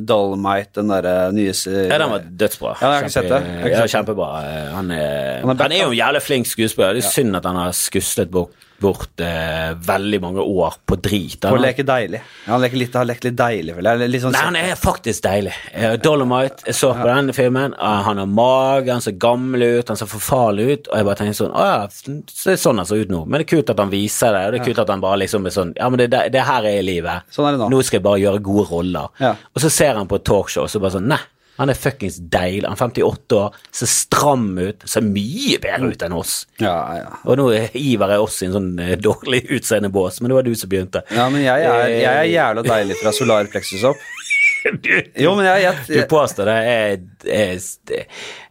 Dolmite, den derre nye Ja, den var dødsbra. Ja, jeg har ikke sett det. Ikke ja, sett kjempebra. Han er, Han er han er jo en jævlig flink skuespiller. Det er synd at han har skuslet bort, bort eh, veldig mange år på drit. Han har- leke deilig. Ja, han leker litt, har lekt litt deilig, vel? Sånn Nei, han er faktisk deilig. Uh, Dolomite, jeg så på den filmen. Uh, Han har mage, han ser gammel ut, han ser forfarlig ut. Og jeg bare tenker sånn Å ja, så er sånn han ser ut nå. Men det er kult at han viser det. Og det er kult at han bare liksom er sånn Ja, men det, det, det her er livet. Sånn er det nå. Nå skal jeg bare gjøre gode roller. Ja. Og så ser han på et talkshow, og så bare sånn Nei. Han er fuckings deilig. Han er 58 år, ser stram ut, ser mye bedre ut enn oss. Ja, ja. Og nå hiver Ivar er oss i en sånn dårlig utseende bås, men det var du som begynte. ja, men jeg er, jeg er jævla deilig fra solar plexus opp. [laughs] Jo, men jeg, Du jeg, påstår det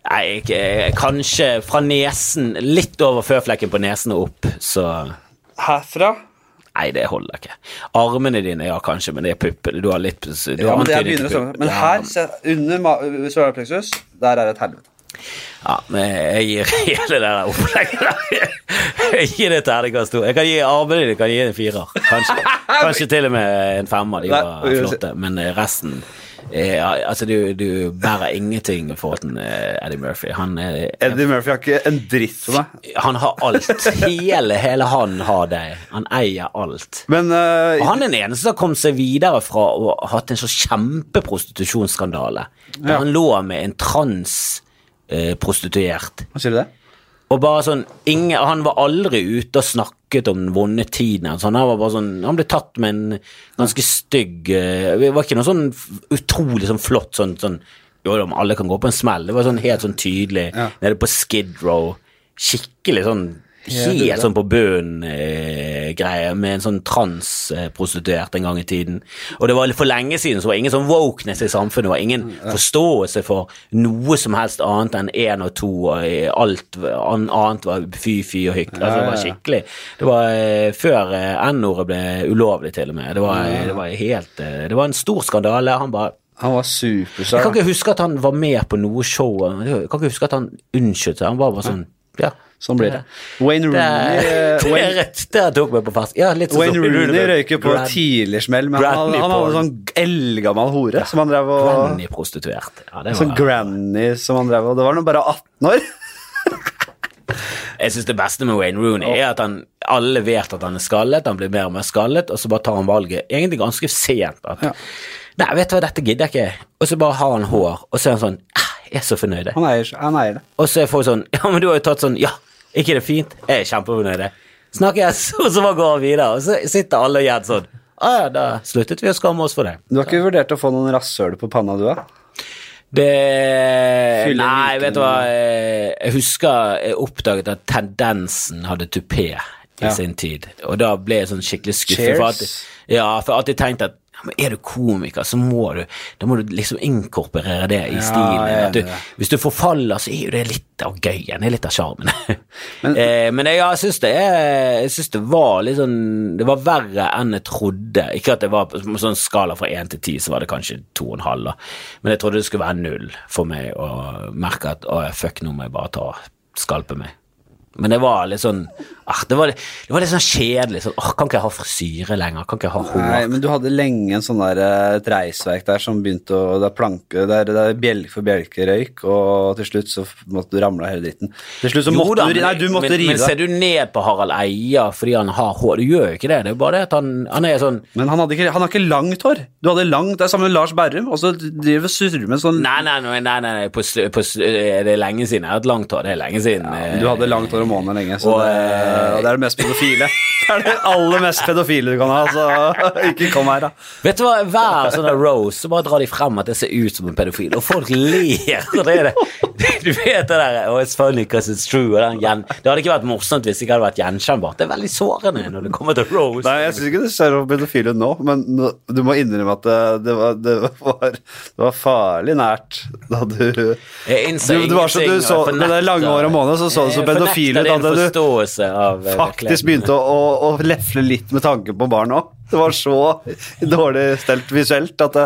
Nei, kanskje fra nesen Litt over føflekken på nesen og opp, så Herfra Nei, det holder ikke. Armene dine, ja, kanskje, men det er puppene. Du har litt du Ja, men det begynner å stemme. Men ja, her, under ma- der er det et helvete. Ja, men jeg gir [laughs] hele det der opplegget der Jeg gir det terningkast to. Jeg kan gi armene dine kan gi en firer. Kanskje, [laughs] kanskje til og med en femmer. De var flotte. Men resten eh, Altså, du, du bærer ingenting til eh, Eddie Murphy. Han, er, Eddie Murphy har ikke en dritt for meg. [laughs] han har alt. Hele, hele han har det. Han eier alt. Men uh, Og han er den eneste som har kommet seg videre fra å ha hatt en så kjempeprostitusjonsskandale. Der Ja. han lå med en transprostituert. Hva sier du det? og bare sånn ingen, Han var aldri ute og snakket om den vonde tiden. hans. Han, var bare sånn, han ble tatt med en ganske stygg eh, Det var ikke noe sånn utrolig sånn flott sånn, sånn Jo da, alle kan gå på en smell. Det var sånn helt sånn tydelig Ja. nede på Skid Row. Skikkelig sånn Helt sånn på bunnen-greie, med en sånn transprostituert en gang i tiden. Og det var for lenge siden så var det ingen sånn wokeness i samfunnet. Det var ingen forståelse for noe som helst annet enn én og to, og alt annet var fy-fy og hykk. Altså, det var skikkelig. Det var eh, før eh, N-ordet ble ulovlig, til og med. Det var, det var helt eh, Det var en stor skandale. Han bare Han var jeg kan ikke huske at han var med på noe show. Jeg kan ikke huske at han unnskyldte seg. Han var bare sånn Ja. Sånn blir det. Wayne Det, Rooney, det [laughs] det, rett, det tok meg på fast. Ja, litt sånn Wayne Rooney røyker på Brad- tidlig smell, men han, han hadde sånn eldgammel hore som han drev og Granny-prostituert. Ja, det Sånn granny som han drev og Det var nå bare 18 år. [laughs] Jeg syns det beste med Wayne Rooney er at han alle vet at han er skallet, han blir mer og mer skallet, og så bare tar han valget egentlig ganske sent. At, Ja. Nei, vet du hva, dette gidder jeg ikke. Og så bare har han hår, og så er han sånn «Ah, er så fornøyd. Han eier, han eier det. Og så er folk sånn [laughs] Ja, men du har jo tatt sånn Ja, ikke det fint? Jeg er kjempefornøyd. Snakkes! Og så bare går han videre, og så sitter alle igjen sånn Å ja, da sluttet vi å skamme oss for det. Du har ikke vurdert å få noen rasshøl på panna, du, da? Det Fyller Nei, vet du hva eh, Jeg husker jeg oppdaget at tendensen hadde tupé i Ja. sin tid, og da ble jeg sånn skikkelig skuffet. For at, ja, for jeg alltid tenkt at ja, men er du komiker, så må du Da må du liksom inkorporere det i Ja, stilen. du, hvis du forfaller, så er jo det litt av gøyen. Det er litt av sjarmen. [laughs] Men- eh, men jeg, ja, jeg syns det Jeg synes det var litt sånn Det var verre enn jeg trodde. Ikke at det var på sånn skala fra én til ti, så var det kanskje to og en halv. da. Men jeg trodde det skulle være null for meg å merke at å, fuck, nå må jeg bare ta skalpe meg. Men det var litt sånn ah, det, var, det var litt sånn kjedelig. Sånn, ah, kan ikke jeg ha frisyre lenger? Kan ikke jeg ha hår? Nei, men du hadde lenge en sånn der, eh, et reisverk der som begynte å Det er planke, det er, det er bjelke for bjelkerøyk, og til slutt så måtte du ramle av hele dritten. Til slutt så Jo måtte da, du Nei, du måtte men, rive men ser du ned på Harald Eia fordi han har hår? Du gjør jo ikke det. Det er jo bare det at han, han er sånn Men han, ikke, han har ikke langt hår. Du hadde langt, Det er sammen med Lars Berrum, og så driver surrer med sånn Nei, nei, nei, nei, nei, på, på, eh, det er lenge siden. Jeg har hatt langt hår. Det er lenge siden. Ja, Du hadde langt hår om måneden lenge, så Og, det, eh, det er det mest pedofile. [laughs] Det er det aller mest pedofile du kan ha, så [laughs] ikke kom her, da. Vet du hva, Hver sånn rose, så bare drar de frem at jeg ser ut som en pedofil, og folk ler. Og [laughs] det er det. Du vet det der oh, It's funny because it's true. Gjen, det hadde ikke vært morsomt hvis det ikke hadde vært gjenkjennbart. Det er veldig sårende når det kommer til rose. Nei, jeg syns ikke du ser så pedofil ut nå, men du må innrømme at det, det, var, det, var, det var farlig nært da du Jeg innser Du- du var så- du så- det lange året og måneden, så så du så Jeg pedofil ut, da du eh, faktisk begynte å, å, å lefle litt med tanken på barn òg. Det var så dårlig stelt visuelt at det,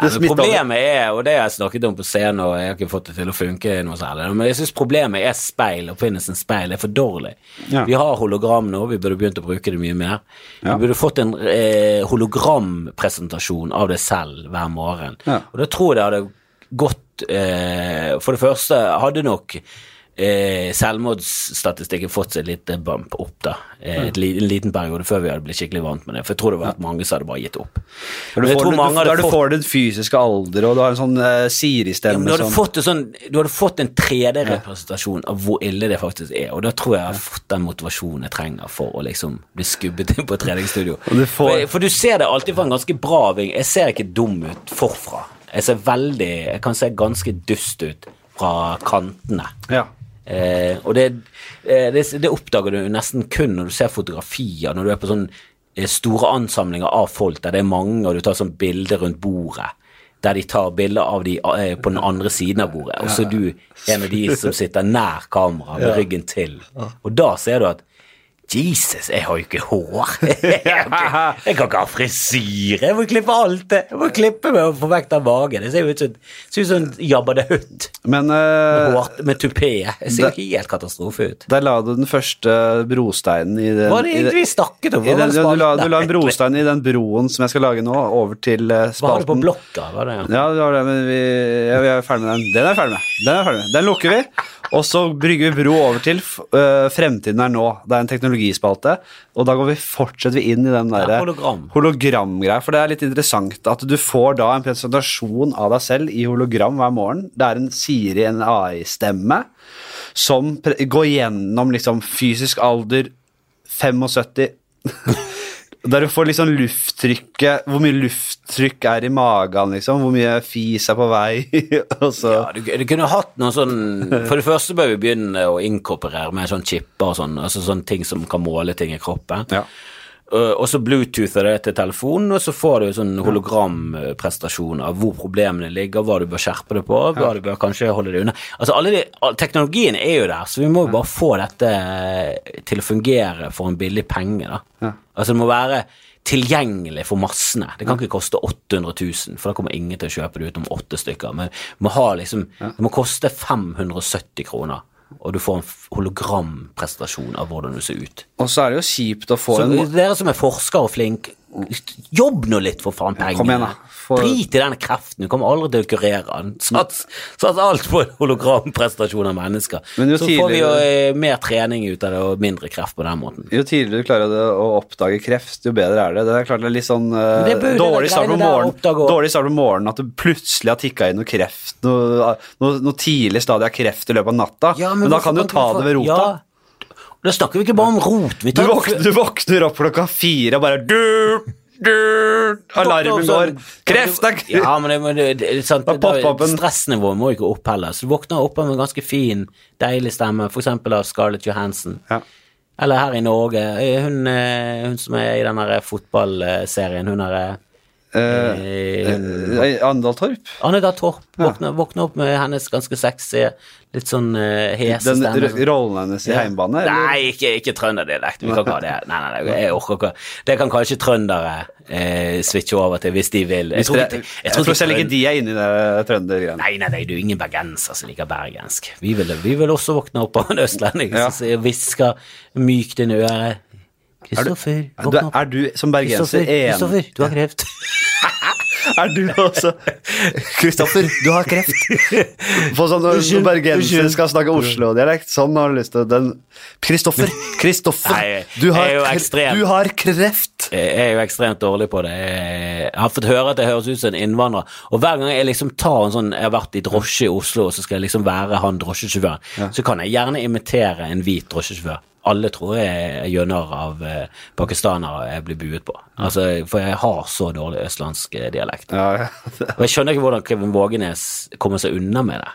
det ja, problemet er, og det har jeg snakket om på scenen, og jeg har ikke fått det til å funke noe særlig, men jeg syns problemet er speil. Oppfinnelsen speil er for dårlig. Ja. Vi har hologram nå, vi burde begynt å bruke det mye mer. Ja. Vi burde fått en eh, hologrampresentasjon av det selv hver morgen. Og da tror jeg det hadde gått eh, For det første hadde nok eh, selvmordsstatistikken fått seg litt bump opp, da. Eh, et en liten periode før vi hadde blitt skikkelig vant med det. For jeg tror det var mange som hadde bare gitt opp. Og du får, du, du, du får din fysiske alder, og du har en sånn eh, Siri-stemme du, hadde sånn, du hadde fått en 3D-representasjon av hvor ille det faktisk er, og da tror jeg jeg har fått den motivasjonen jeg trenger for å liksom bli skubbet inn på et treningsstudio. For, for du ser det alltid fra en ganske bra ving. Jeg ser ikke dum ut forfra. Jeg ser veldig Jeg kan se ganske dust ut fra kantene. Ja. Eh, og det, eh, det, det oppdager du nesten kun når du ser fotografier, når du er på sånn eh, store ansamlinger av folk der det er mange, og du tar sånn bilde rundt bordet. Der de tar bilder av de eh, på den andre siden av bordet, og så er du en av de som sitter nær kamera med ryggen til. Og da ser du at Jesus, jeg har jo ikke hår. [laughs] Jeg, ikke, [laughs] jeg kan ikke ha frisyre. Jeg må klippe alt det. Jeg må klippe meg og få vekk den magen. Det ser jo ut som ser ut som Jabba the Hutt Men med, eh, hår- med tupé. Det ser jo helt katastrofe ut. der la du den første brosteinen i den Hva er det egentlig vi snakket om? var den, du, la, du la en brostein i den broen som jeg skal lage nå, over til spalten. Hva har du på blokka? Var det, ja. Ja, det var det, men vi, ja, vi er ferdig med den. Den er ferdig med. Den er ferdig med. Den lukker vi, og så brygger vi bro over til øh, Fremtiden er nå. Det er en teknologispalte, og da går vi, fortsetter vi inn i den der Ja, hologram. hologramgreia, for det er litt interessant at du får da en presentasjon av deg selv i hologram hver morgen. Det er en Siri, en AI-stemme, som går gjennom liksom fysisk alder 75 Der du får liksom lufttrykket Hvor mye lufttrykk er i magen, liksom. Hvor mye fis er på vei. [laughs] Ja, du, du kunne hatt noe sånn For det første bør vi begynne å inkorporere med sånn chipper og sånn, altså sånne ting som kan måle ting i kroppen. Ja. Uh, og så bluetoother det til telefonen, og så får du sånn hologramprestasjon av hvor problemene ligger, hva du bør skjerpe det på, hva du bør kanskje holde det unna. Altså alle de, Teknologien er jo der, så vi må jo bare få dette eh, til å fungere for en billig penge. da. Altså Det må være tilgjengelig for massene. Det kan ikke koste 800 000, for da kommer ingen til å kjøpe det utenom åtte stykker. Men må, ha liksom, det må koste 570 kroner, og du får en hologramprestasjon av hvordan du ser ut. Og så er det jo kjipt å få Så en dere som er forskere og flink, jobb nå litt for faen pengene. kom igjen da. For- Drit i den kreften, du kommer aldri til å kurere den. Sats, sats alt på en hologramprestasjon av mennesker. Men jo Så får vi jo eh, mer trening ut av det, og mindre kreft på den måten. Jo tidligere du klarer å oppdage kreft, jo bedre er det. Det er klart det er litt sånn uh, dårlig, start på morgenen morgen, at du plutselig har tikka inn noe kreft, noe, noe, noe tidlig stadie av kreft i løpet av natta. men, da kan du jo ta for... det ved rota. Ja, da snakker vi ikke bare om rot. Vi Du, våkner, du våkner opp klokka fire og bare du, du, Alarmen går. Kreft er! Ja, men det, men det, det, sant, det, en- stressnivået må ikke opp heller. Så du våkner opp med en ganske fin, deilig stemme, eksempel av Scarlett Johansson. Ja. Eller her i Norge, eh, hun, eh, hun som er i den fotballserien, hun er Eh, hun, eh, Andal Torp. Andal Torp. Våkner, våkner opp med hennes ganske sexy, litt sånn uh, hese stemme. Den rollen hennes i Ja. heimbane? eller? Nei, ikke, ikke trønderdialekt. Vi kan ikke ha det. Nei, nei, nei, jeg orker ikke. Det kan kanskje trøndere eh, switche over til hvis de vil. Jeg tror ikke- jeg tror selv ikke de er inne i det trøndergreiene. Nei, nei, nei, det er ingen bergenser som liker bergensk. Vi vil, vi vil også våkne opp av en østlending Ja. som hvisker mykt inn i øret. Kristoffer, våkn du, opp. er du som bergenser Kristoffer, enig Kristoffer, du har kreft. [laughs] Er du også Kristoffer, du har kreft. På sånn når Unnskyld, bergensere skal snakke Oslo-dialekt. Sånn har du lyst til den Kristoffer, Kristoffer, du, du har kreft. Jeg er jo ekstremt dårlig på det. Jeg har fått høre at jeg høres ut som en innvandrer. Og hver gang jeg liksom tar en sånn Jeg har vært i drosje i Oslo, og så skal jeg liksom være han drosjesjåføren, så kan jeg gjerne imitere en hvit drosjesjåfør. Alle tror jeg er narr av eh, pakistanere jeg blir buet på. Altså, for jeg har så dårlig østlandsk eh, dialekt. Ja, ja. Og jeg skjønner ikke hvordan Kevin Vågenes kommer seg unna med det.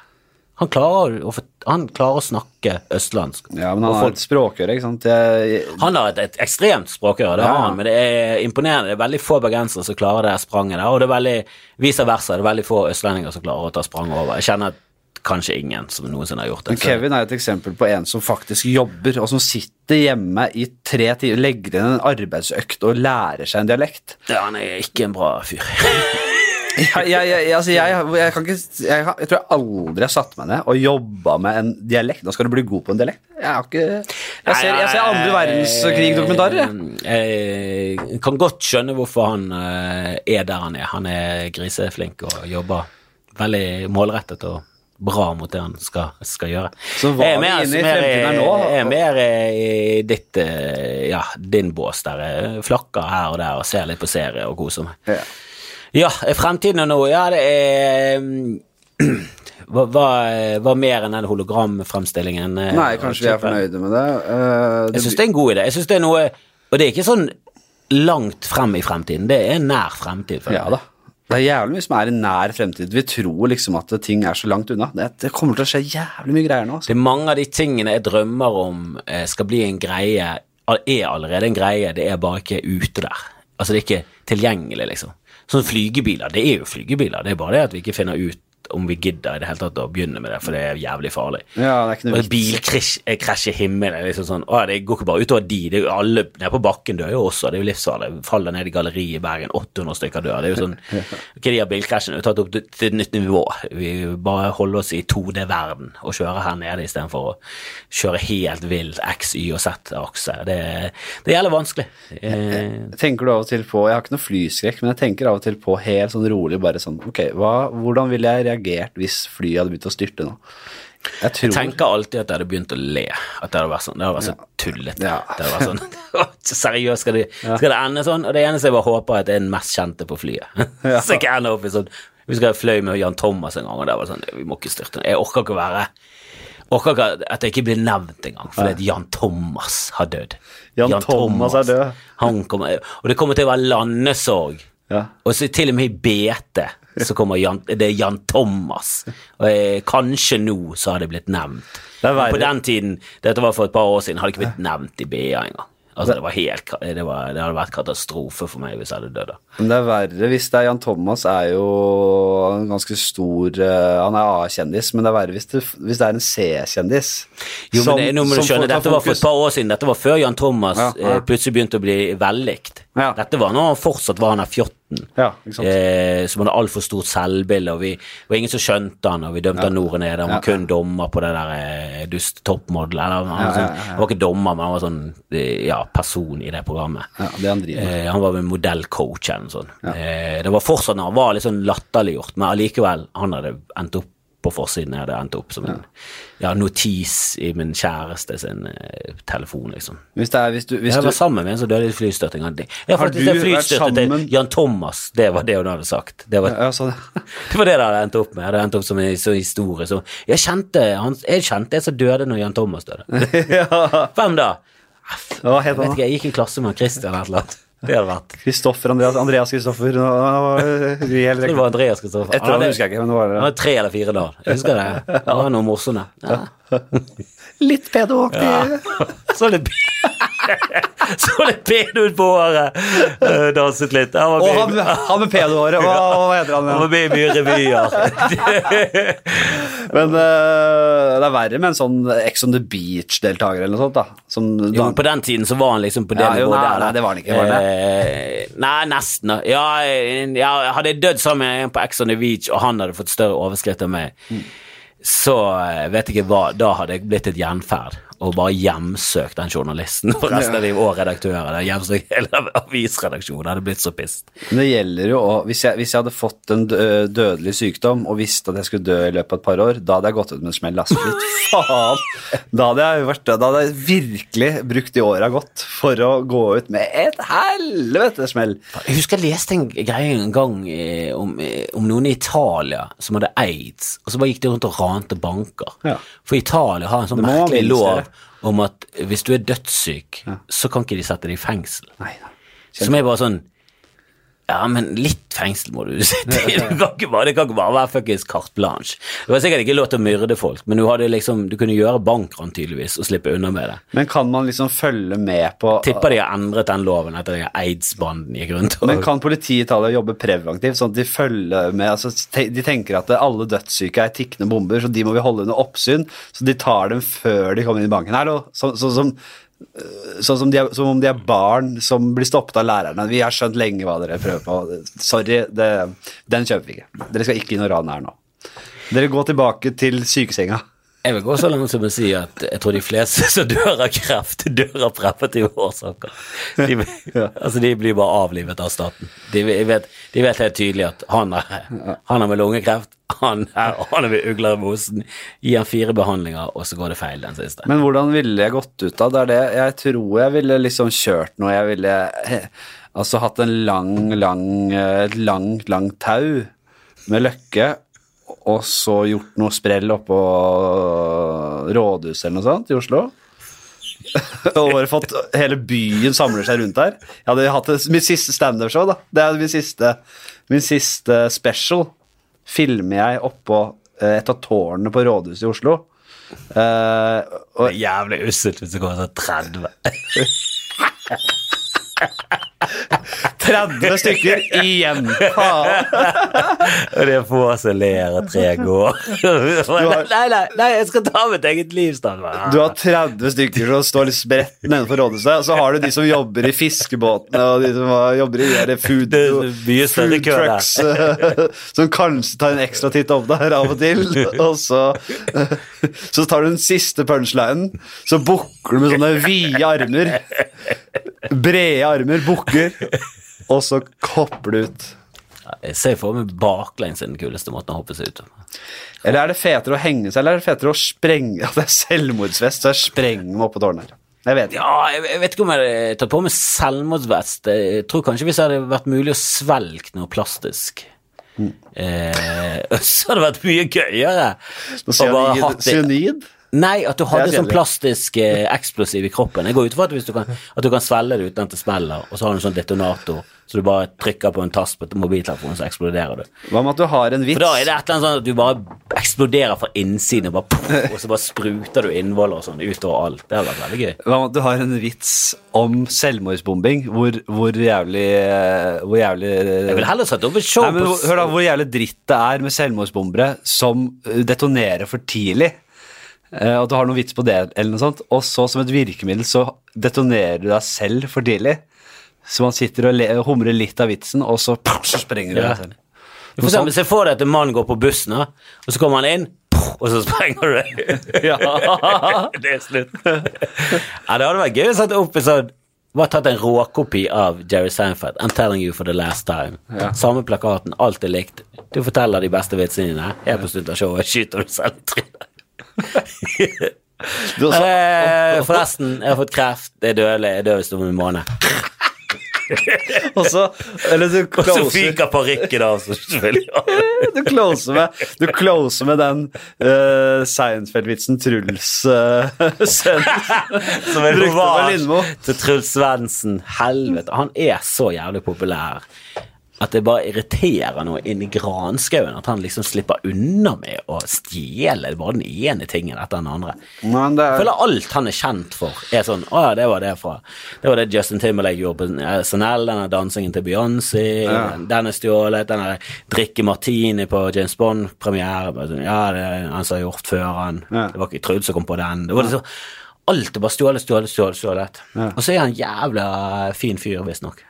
Han klarer, å, han klarer å snakke østlandsk. ja, men han har et språkøre, ikke sant. Jeg, han har et, et ekstremt språkøre, det Ja. har han, men det er imponerende. Det er veldig få bergensere som klarer det spranget der, og det er veldig vice versa. Det er veldig få østlendinger som klarer å ta spranget over. Jeg kjenner at kanskje ingen som noensinne har gjort det. men Kevin er et eksempel på en som faktisk jobber, og som sitter hjemme i tre timer, legger inn en arbeidsøkt og lærer seg en dialekt. Ja, han er ikke en bra fyr. [laughs] Jeg, jeg, jeg, altså jeg, kan ikke, jeg, tror jeg aldri har satt meg ned og jobba med en dialekt. Da skal du bli god på en dialekt. Jeg har ikke Jeg ser, jeg ser andre verdenskrig-dokumentarer. jeg. Jeg kan godt skjønne hvorfor han eh, er der han er. Han er griseflink og jobber veldig målrettet og bra mot det han skal, skal gjøre. Så var Jeg er vi inne i fremtiden her nå? Jeg er mer i ditt eh, Ja, din bås der. Jeg flakker her og der og ser litt på serie og koser meg. Ja. Ja, fremtiden nå, ja, det er mm, [clears throat] hva, hva, hva mer enn den hologramfremstillingen? eh, Nei, kanskje vi er fornøyde med det. Jeg det syns det er en god idé. Jeg synes det er noe Og det er ikke sånn langt frem i fremtiden, det er nær fremtid. Ja da. Det er jævlig mye som er i nær fremtid. Vi tror liksom at ting er så langt unna. Det, kommer til å skje jævlig mye greier nå. Altså. Det er mange av de tingene jeg drømmer om eh, skal bli en greie, er allerede en greie, det er bare ikke ute der. Altså det er ikke tilgjengelig, liksom. Sånn flygebiler, det er jo flygebiler, det er bare det at vi ikke finner ut om vi gidder i det hele tatt å begynne med det, for det er jævlig farlig. Ja, det er ikke noe Og bilkrasj i himmelen liksom sånn Å, det går ikke bare utover de. Det er jo alle nede på bakken dør jo også. Det er jo livsfarlig. Faller ned i galleriet i Bergen, 800 stykker dør. Det er jo sånn Ok, de har bilkrasjene tatt opp til et nytt nivå. Vi bare holder oss i 2D-verden og kjører her nede istedenfor å kjøre helt vill X, Y og Z-akse. Det, det gjelder vanskelig. Jeg Tenker du av og til på Jeg har ikke noe flyskrekk, men jeg tenker av og til på helt sånn rolig bare sånn Ok, hva, hvordan vil jeg reagert hvis flyet hadde begynt å styrte nå? Jeg tror Jeg tenker alltid at jeg hadde begynt å le. At det hadde vært sånn, det hadde vært så tullete. Ja. Det hadde vært sånn, [laughs] Seriøst, skal, det- skal det ende sånn? Og det eneste jeg bare håper, er at det er den mest kjente på flyet. [laughs] så jeg ikke ender opp i sånn Vi skal fløy med Jan Thomas en gang, og det var sånn Vi må ikke styrte. Jeg orker ikke å være Orker ikke at jeg ikke blir nevnt engang, fordi at Jan Thomas har dødd. Jan Thomas er død. Han kommer, og det kommer til å være landesorg. Ja. Og så til og med i BT [laughs] så kommer Jan, det er Jan Thomas. Og eh, kanskje nå så har det blitt nevnt. Det på den tiden, dette var for et par år siden, hadde ikke blitt nevnt i BA engang. Altså, det, var helt, det, var, det hadde vært katastrofe for meg hvis jeg hadde dødd. Men det er verre hvis det er Jan Thomas er jo en ganske stor eh, Han er A-kjendis, men det er verre hvis det, hvis det er en C-kjendis. Jo, som- men det, nå må du skjønne, dette var for et par år siden. Dette var før Jan Thomas Ja, ja. eh, plutselig begynte å bli vellikt. Ja. Dette var når han fortsatt var han er 14. Ja. Eh, som hadde altfor stort selvbilde, og vi det var ingen som skjønte han, og vi dømte han nord og ned. Han var Ja, kun dommer på det der eh, dust toppmodell. Eller, han, Ja, ja, sånn, ja, ja. han var ikke dommer, men han var sånn eh, ja, person i det programmet. Ja, det han. Eh, han var med modellcoach eller noe sånt. Eh, det var fortsatt når han var litt sånn latterliggjort, men allikevel, han hadde endt opp på forsiden. Jeg hadde endt opp som en ja, notis i min kjæreste sin eh, telefon, liksom. Hvis det er hvis du, hvis Jeg du var sammen med en som døde i flystyrting. det. Ja, Har faktisk, du det flystyrtet til Jan Thomas, det var det hun hadde sagt. Det var, ja, sånn. [laughs] det var det det hadde endt opp med. Det hadde endt opp som en så historie. Så jeg kjente han, jeg kjente en som døde når Jan Thomas døde. [laughs] ja. Hvem da? Jeg vet ikke, jeg gikk i klasse med Christian eller et eller annet. Det hadde vært. Kristoffer Andreas Andreas Kristoffer. nå det var Andreas Kristoffer. Etter han husker jeg ikke, men det var Han det. tre eller fire dager. Jeg husker det. Det var noe morsomme. Ja. Litt pedoaktig. Ja. [laughs] Så litt [laughs] Så litt pen ut på håret. Eh, Danset litt. Han var Og han, han med pedohåret, hva, hva heter han? han var med i mye revyer. [laughs] Men uh, det er verre med en sånn Ex on the Beach-deltaker eller noe sånt, da. Som Jo, på den tiden så var han liksom på det Ja, nivået nei, der. nei, det var han ikke, var det? Eh, nei, nesten. Ja, jeg, jeg hadde jeg dødd sammen med en på Ex on the Beach, og han hadde fått større overskritt enn meg, Mm. Så eh, vet jeg ikke hva Da hadde jeg blitt et gjenferd og bare hjemsøkt den journalisten for resten av livet, og redaktøren. Hjemsøkt hele avisredaksjonen. Hadde blitt så pissed. Men det gjelder jo òg hvis hvis jeg hadde fått en dødelig sykdom og visste at jeg skulle dø i løpet av et par år, da hadde jeg gått ut med en smell. Altså. [laughs] Faen! Da hadde jeg vært, da hadde jeg virkelig brukt de åra godt for å gå ut med et helvete smell. Jeg husker jeg leste en greie en gang eh, om, eh, om noen i Italia som hadde aids, og så bare gikk de rundt og rante banker. Ja. For Italia har en sånn merkelig lov. Om at hvis du er dødssyk, så kan ikke de sette deg i fengsel. Nei, nei. Som er bare sånn Ja, men litt fengsel må du sitte i. Du kan ikke bare, det kan ikke bare være fuckings carte blanche. Det var sikkert ikke lov til å myrde folk, men du, liksom, du kunne gjøre bankran tydeligvis og slippe unna med det. Men kan man liksom følge med på Tipper de har endret den loven etter at aids-banden gikk rundt. og- Men kan politiet i Italia jobbe preventivt, sånn at de følger med altså, De tenker at alle dødssyke er tikkende bomber, så de må vi holde under oppsyn. Så de tar dem før de kommer inn i banken. Hallo, så, så, som, øh, sånn som, de er, som om de er barn som blir stoppet av lærerne. Vi har skjønt lenge hva dere prøver på. Sorry, det, den kjøper vi ikke. Dere skal ikke inn og rane her nå. Dere går tilbake til sykesenga. Jeg vil gå så langt som å si at jeg tror de fleste som dør av kreft, dør av preventive årsaker. De, [laughs] altså de blir bare avlivet av staten. De vet, de vet helt tydelig at han er, han er med lungekreft, han er, han er med ugler i mosen. Gi han fire behandlinger, og så går det feil den siste. Men hvordan ville jeg gått ut av det? er det Jeg tror jeg ville liksom kjørt noe. Jeg ville eh, altså hatt en lang, lang, eh, et langt, langt tau med løkke, og så gjort noe sprell oppå rådhuset eller noe sånt i Oslo. [laughs] og bare fått hele byen samler seg rundt der. Jeg hadde hatt mitt siste standup-show, da. Det er min siste, min siste special. Filmer jeg oppå eh, et av tårnene på rådhuset i Oslo. Uh, og Det er jævlig usselt hvis det kommer sånn 30. [laughs] 30 stykker igjen. Faen. Og det er få som ler, og tre går. Nei, nei, nei, jeg skal ta mitt eget liv, Stanley. Du har 30 stykker som står litt spredt nedenfor rådhuset, og så har du de som jobber i fiskebåtene, og de som jobber i de der food, food trucks, eh, som kanskje tar en ekstra titt opp der av og til, og så, eh, så tar du den siste punchlinen, så bukker du med sånne vide armer, brede armer, bukker, og så du ut. Jeg ser for meg baklengs er den kuleste måten å hoppe seg ut av. Eller er det fetere å henge seg, eller er det fetere å sprenge, at det er selvmordsvest, så jeg sprenger meg opp på tårnet her. Jeg vet. Ja, jeg jeg vet ikke om jeg hadde tatt på meg selvmordsvest. Jeg tror kanskje hvis det hadde vært mulig å svelge noe plastisk, eh, [laughs] så hadde det vært mye gøyere. Cyanid? Nei, at du hadde sånn plastisk eh, eksplosiv i kroppen. Jeg går ut fra at, du kan, at du kan svelge det uten at det smeller, og så har du en sånn detonator, så du bare trykker på en tast på mobiltelefonen, så eksploderer du. Hva med at du har en vits? For da er det et eller annet sånn at du bare eksploderer fra innsiden, og, bare, puff, og så bare spruter du innvoller og sånn utover alt. Det hadde vært veldig gøy. Hva med at du har en vits om selvmordsbombing? Hvor, hvor jævlig eh, Hvor jævlig Jeg vil heller sette opp et show Nei, men, på Hør da, Hvor jævlig dritt det er med selvmordsbombere som eh, detonerer for tidlig. Eh, og du har noen vits på det, eller noe sånt. Og så som et virkemiddel så detonerer du deg selv for tidlig. Så man sitter og humrer litt av vitsen, og så, så sprenger du deg selv. For eksempel, Se for deg at en mann går på bussen, og så kommer han inn, og så sprenger du. [laughs] Ja. [laughs] det er slutt. ja, det hadde vært gøy å sette opp en sånn bare tatt en råkopi av Jerry Seinfeld. I'm telling you for the last time. Ja. Samme plakaten, alt er likt. Du forteller de beste vitsene dine. Helt på slutten av showet skyter du selv i trynet. Eh, Forresten, jeg har fått kreft. Det er dødelig. Jeg dør hvis om en måned. Og så Eller du Og så fyker parykken av. [laughs] Du closer med, du closer med den uh, Seinfeld-vitsen Truls [laughs] uh, [laughs] Som en Lindmo. til Truls Svendsen. Helvete, han er så jævlig populær at det bare irriterer noe inni granskauen at han liksom slipper unna med å stjele bare den ene tingen etter den andre. Men det Jeg er, føler alt han er kjent for, er sånn Å ja, det var det fra Det var det Justin Timberlake gjorde på SNL, denne dansingen til Beyoncé, Ja. den- er stjålet, den der drikke martini på James Bond-premiere sånn, Ja, det er han som har gjort før han. Ja. Det var ikke Trude som kom på den. Det var liksom Alt er bare stjålet, stjålet, stjålet. stjålet. Ja. Og så er han jævla fin fyr, visstnok.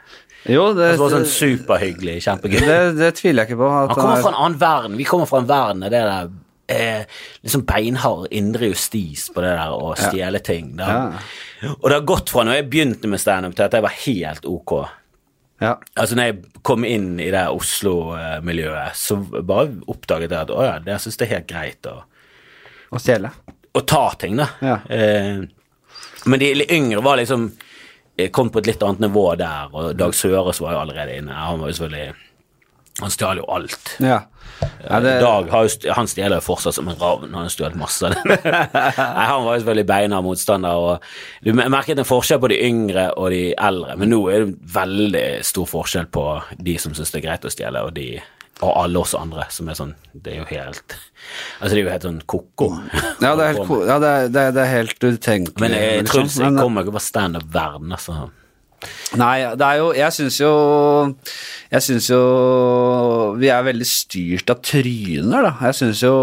Jo, det, Det var sånn superhyggelig, kjempegøy. det, det tviler jeg ikke på. Han kommer fra en annen verden. Vi kommer fra en verden der det der eh, liksom beinhard indre justis på det der å stjele ting. Det har- Og det har gått fra når jeg begynte med standup til at jeg var helt ok. ja. Altså når jeg kom inn i det Oslo-miljøet, så bare oppdaget jeg at å ja, jeg syns det er helt greit å, Å stjele. å ta ting, da. Ja. Eh, men de yngre var liksom kom på et litt annet nivå der, og Dag Søres var jo allerede inne. Han var jo selvfølgelig Han stjal jo alt. Ja. Ja, det, Dag jo, han stjeler jo fortsatt som en ravn. Han har stjålet masse. [laughs] Nei, han var jo selvfølgelig beina motstander. Og du merket en forskjell på de yngre og de eldre, men nå er det veldig stor forskjell på de som syns det er greit å stjele, og de og alle oss andre som er sånn Det er jo helt Altså, det er jo helt sånn ko-ko. ja, det er helt, ja, det er, det er, det er helt utenkelig. Men jeg, liksom. Truls, jeg kommer ikke fra standup-verden, altså. Nei, det er jo Jeg syns jo Jeg syns jo Vi er veldig styrt av tryner, da. Jeg syns jo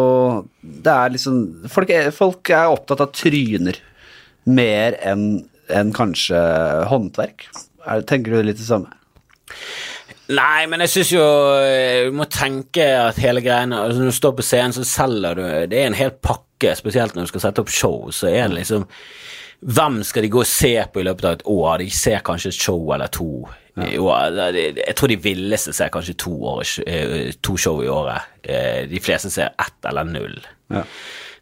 det er liksom folk er, folk er opptatt av tryner mer enn en kanskje håndverk. Er, tenker du litt det samme? Nei, men jeg syns jo eh, Du må tenke at hele greiene altså Når du står på scenen, så selger du Det er en hel pakke, spesielt når du skal sette opp show, så er det liksom Hvem skal de gå og se på i løpet av et år? De ser kanskje et show eller to Ja. Jeg tror de villeste ser kanskje to, år, eh, to show i året. Eh, De fleste ser ett eller null. Ja.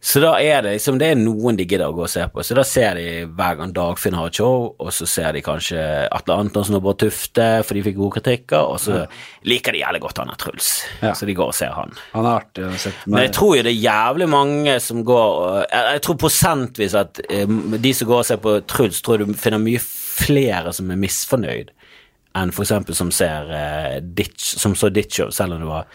Så da er det liksom Det er noen de gidder å gå og se på. Så da ser de hver gang Dagfinn har et show, og så ser de kanskje Atle Antonsen og Bård Tufte, for de fikk gode kritikker, og så liker de jævlig godt han er Truls. Ja. Så de går og ser han. Han er artig å sette Men jeg tror jo det er jævlig mange som går Jeg, tror prosentvis at eh, de som går og ser på Truls, tror du finner mye flere som er misfornøyd, enn for eksempel som ser eh, Ditch, som så Ditch, selv om det var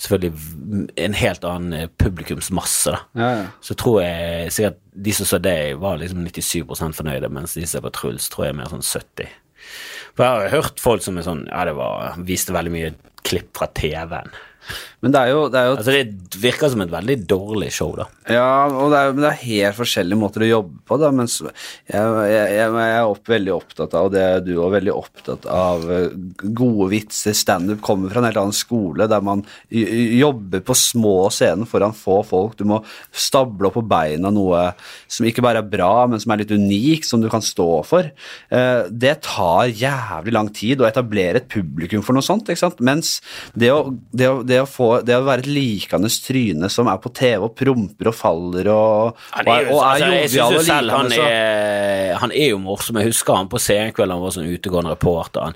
selvfølgelig en helt annen eh, publikumsmasse, da. Ja, ja. Så tror jeg sikkert de som så deg, var liksom 97 fornøyde, mens de som er på Truls, tror jeg er mer sånn 70 For jeg har hørt folk som er sånn Ja, det var Viste veldig mye klipp fra TV-en. Men det er jo, det er jo Altså, det virker som et veldig dårlig show, da. Ja, og det er, men det er helt forskjellige måter å jobbe på, da. Mens jeg, jeg, jeg, er opp, veldig opptatt av, og det er du òg, veldig opptatt av eh, gode vitser. Standup kommer fra en helt annen skole, der man jobber på små scener foran få folk. Du må stable opp på beina noe som ikke bare er bra, men som er litt unik, som du kan stå for. Eh, Det tar jævlig lang tid å etablere et publikum for noe sånt, ikke sant. Mens det å, det å, det å, få, det å være et likende tryne som er på TV og promper og faller og, Han er jo, og altså, jeg synes jovial jo og selv han er, han er jo morsom. Jeg husker han på Senkveld, han var sånn utegående reporter.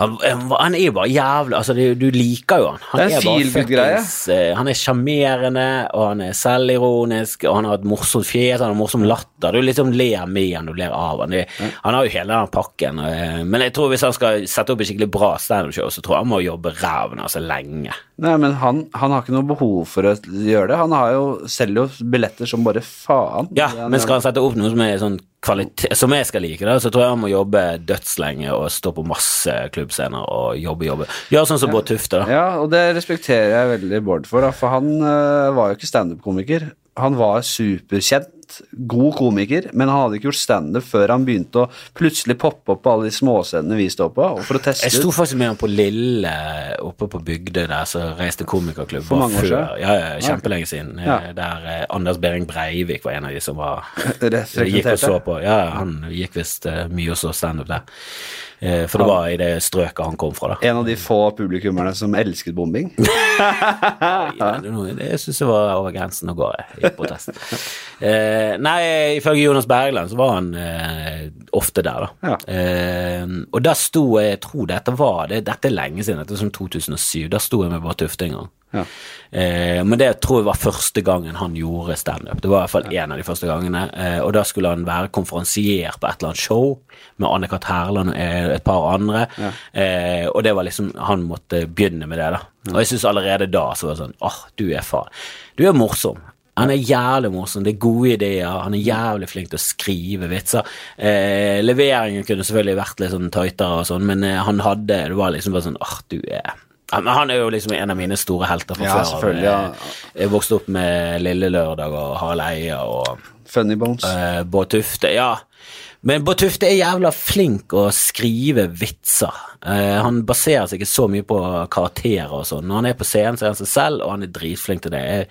Han, han, han er jo bare jævlig Altså, det, du liker jo han. Han Det er en bare fuckings, eh, Han er sjarmerende, og han er selvironisk, og han har et morsomt fjes, han har morsom latter. Du liksom ler med han, du ler av han. Det, Han har jo hele den pakken. eh, Men jeg tror hvis han skal sette opp et skikkelig bra standup-show, så tror jeg han må jobbe ræven av seg lenge. Nei, men han, han har ikke noe behov for å gjøre det. Han har jo, selger jo billetter som bare faen. Ja, men skal han sette opp noe som er sånn kvalitet, som jeg skal like, da, så tror jeg han må jobbe dødslenge og stå på masse klubbscener og jobbe, jobbe. Gjøre sånn som Bård Tufte, da. Ja, og det respekterer jeg veldig Bård for, da, for han øh, var jo ikke standup-komiker. Han var superkjent, god komiker, men han hadde ikke gjort standup før han begynte å plutselig poppe opp på alle de småscenene vi står på, for å teste Jeg sto faktisk med han på Lille oppe på Bygdøy der, så reiste komikerklubb For mange år siden? Ja, ja, kjempelenge siden. eh, Ja. Der eh, Anders Behring Breivik var en av de som var [laughs] gikk og så på. Ja, han gikk visst eh, mye og så standup der. Eh, For det var i det strøket han kom fra, da. En av de få publikummerne som elsket bombing. [laughs] Ja, det, det syns jeg var over grensen å gå i protest. [laughs] eh, nei, ifølge Jonas Bergland så var han eh, ofte der, da. Ja. Eh, og der sto jeg, jeg tror dette var det, Dette er lenge siden, dette er som 2007. Da sto jeg med Bård Tufte en gang. Ja. Eh, men det tror jeg var første gangen han gjorde standup. Det var i hvert fall en av de første gangene. Eh, og da skulle han være konferansier på et eller annet show med Anne-Kat. Herland og eh, et par andre. Eh, og det var liksom Han måtte begynne med det, da. Og jeg syns allerede da så var det sånn Åh, du er faen. Du er morsom. Han er jævlig morsom, det er gode ideer, han er jævlig flink til å skrive vitser. Eh, leveringen kunne selvfølgelig vært litt sånn tightere og sånn, men eh, han hadde Det var liksom bare sånn Åh, du er ja, men Han er jo liksom en av mine store helter fra Ja, før. ja. Eh, Jeg vokste opp med Lille Lørdag og Harald Eia og Funny Bones. eh, Bård Tufte. Ja, men Bård Tufte er jævla flink å skrive vitser. Uh, han baserer seg ikke så mye på karakterer og sånn. Når han er på scenen, så er han seg selv, og han er dritflink til det. Jeg,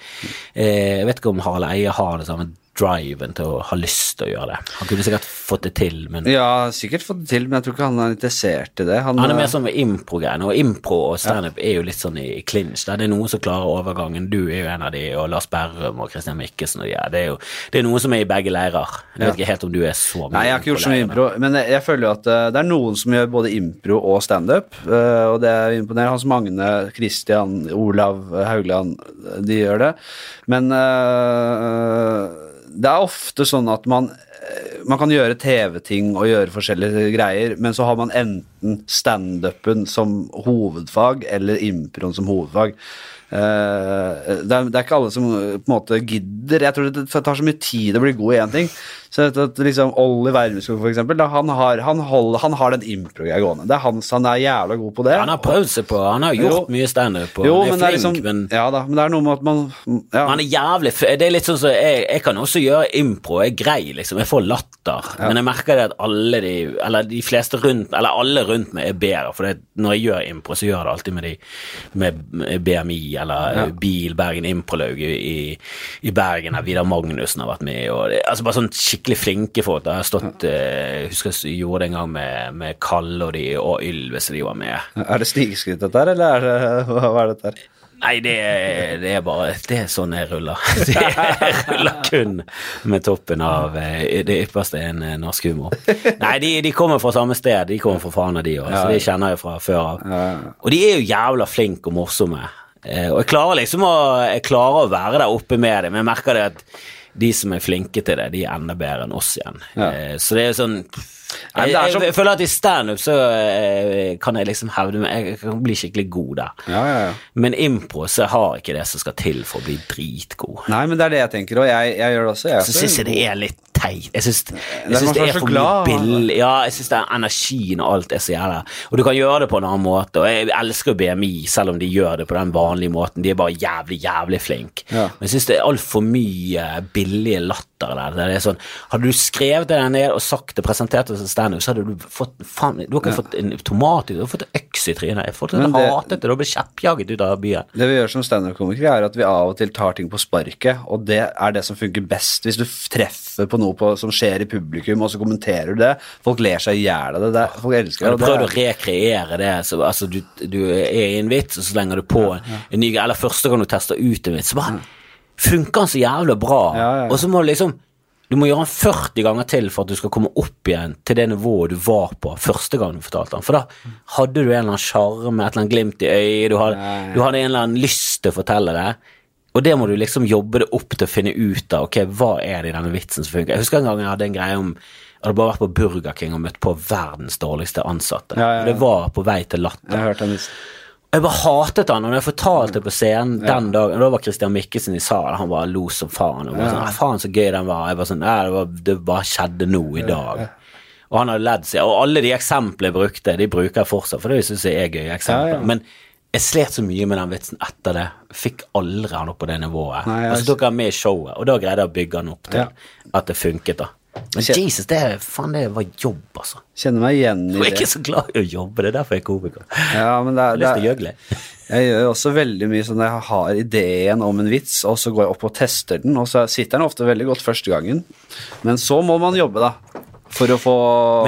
uh, jeg vet ikke om Harald Eie har det samme driven til å ha lyst til å gjøre det. Han kunne sikkert fått det til, men Ja, sikkert fått det til, men jeg tror ikke han er interessert i det. Han, han er øh, mer sånn med impro-greiene, og impro og standup er jo litt sånn i clinch. Der det er noen som klarer overgangen. Du er jo en av de, og Lars Berrum og Christian Mikkelsen og de er. Det er jo det er noe som er i begge leirer. Jeg vet ikke helt om du er så mye Nei, jeg har ikke gjort så mye impro-leirene. men jeg, jeg føler jo at eh, det er noen som gjør både impro og standup, uh, og det er imponerende. Hans Magne, Christian, Olav eh, Haugland, de gjør det. Men eh, det er ofte sånn at man eh, man kan gjøre TV-ting og gjøre forskjellige greier, men så har man enten standupen som hovedfag eller improen som hovedfag. Eh, det, er, det er ikke alle som eh, på en måte gidder. Jeg tror det tar så mye tid å bli god i én ting. Så at, liksom Olli Wermeskog, for eksempel, da, han, har, han, holder, han har den impro-greia gående. Det er hans, han er jævla god på det. Han har prøvd seg på Han har gjort Jo. mye standup, og jo, han er det er liksom, men Ja da, men det er noe med at man ja. han er jævlig Det er litt sånn som jeg, jeg kan også gjøre impro, jeg er grei, liksom. Jeg får latter. Men jeg merker det at alle de Eller de fleste rundt Eller alle rundt meg er bedre. For det, når jeg gjør impro, så gjør jeg det alltid med de med med BMI eller Ja. Bil Bergen Improlaug i, i Bergen, der Vidar Magnussen har vært med. Og det, altså Bare sånn skikkelig flinke folk. Da. Jeg har stått eh, Jeg husker jeg gjorde det en gang med, med Kalle og de og Ylvis, de var med. Er det snikskryt dette her, eller er det, [laughs] hva, er dette her? Nei, det er, det er bare Det er sånn jeg ruller. [laughs] Det jeg ruller kun med toppen av eh, det ypperste er en eh, norsk humor. Nei, de, de kommer fra samme sted. De kommer fra Fana, de òg, så de kjenner jeg fra før av. Og de er jo jævla flinke og morsomme. Eh, Og jeg klarer liksom å Jeg klarer å være der oppe med det, men jeg merker det at de som er flinke til det, de er enda bedre enn oss igjen. Ja. Eh, Så det er sånn jeg, jeg, jeg føler at i standup så eh, kan jeg liksom hevde meg Jeg kan bli skikkelig god der. Ja, ja, ja. Men impro så har ikke det som skal til for å bli dritgod. Nei, men det er det jeg tenker, og jeg, gjør det også. Så syns jeg det er litt teit. Jeg syns Det er det er er for mye billig Ja, jeg syns energien og alt er så jævla Og du kan gjøre det på en annen måte, og jeg elsker BMI, selv om de gjør det på den vanlige måten. De er bare jævlig, jævlig flinke. Ja. Men jeg syns det er altfor mye billige latter der. Det er sånn, hadde du skrevet det der ned og sagt det, presentert det som standup, så hadde du fått faen, Du har ikke fått en tomat du har fått en øks i trynet. Folk hadde det- hatet det, du hadde blitt kjeppjaget ut av byen. Det vi gjør som standup-komikere, er at vi av og til tar ting på sparket, og det er det som funker best. Hvis du treffer på noe på, som skjer i publikum, og så kommenterer du det, folk ler seg i hjel av det. det. Folk elsker det. du prøvd å er- rekreere det? Så, altså, du, du er i en vits, og så slenger du på en ny Eller første gang du tester ut en vits, så bare funker han så jævla bra. Ja, ja. Og så må du liksom Du må gjøre den 40 ganger til for at du skal komme opp igjen til det nivået du var på første gang du fortalte den. For da hadde du en eller annen sjarme, et eller annet glimt i øyet, du hadde, du hadde en eller annen lyst til å fortelle det. Og det må du liksom jobbe det opp til å finne ut av. Ok, hva er det i denne vitsen som funker? Jeg husker en gang jeg hadde en greie om jeg hadde bare vært på Burger King og møtt på verdens dårligste ansatte. Ja, ja, ja. Det var på vei til latter. Jeg bare hatet han, og når jeg fortalte det på scenen den dagen Da var Christian Mikkelsen i salen, han bare lo som faen. Og bare sånn, «Ah, faen så gøy den var. Jeg bare sånn, «Nei, det, var, det bare skjedde nå i dag. Og han hadde ledd seg. Og alle de eksemplene jeg brukte, de bruker jeg fortsatt, for det syns jeg er gøye eksempler. Men jeg slet så mye med den vitsen etter det. Fikk aldri han opp på det nivået. Nei, jeg- og så tok han med i showet, og da greide jeg å bygge han opp til Ja. at det funket, da. Jesus, det, er- faen, det var jobb, altså. Kjenner meg igjen Jeg er ikke så glad i å jobbe, det er derfor jeg er komiker. Ja, men det har er, lyst det til å er, gjøgle. jeg gjør også veldig mye sånn jeg har ideen om en vits, og så går jeg opp og tester den, og så sitter den ofte veldig godt første gangen. Men så må man jobbe, da. For å få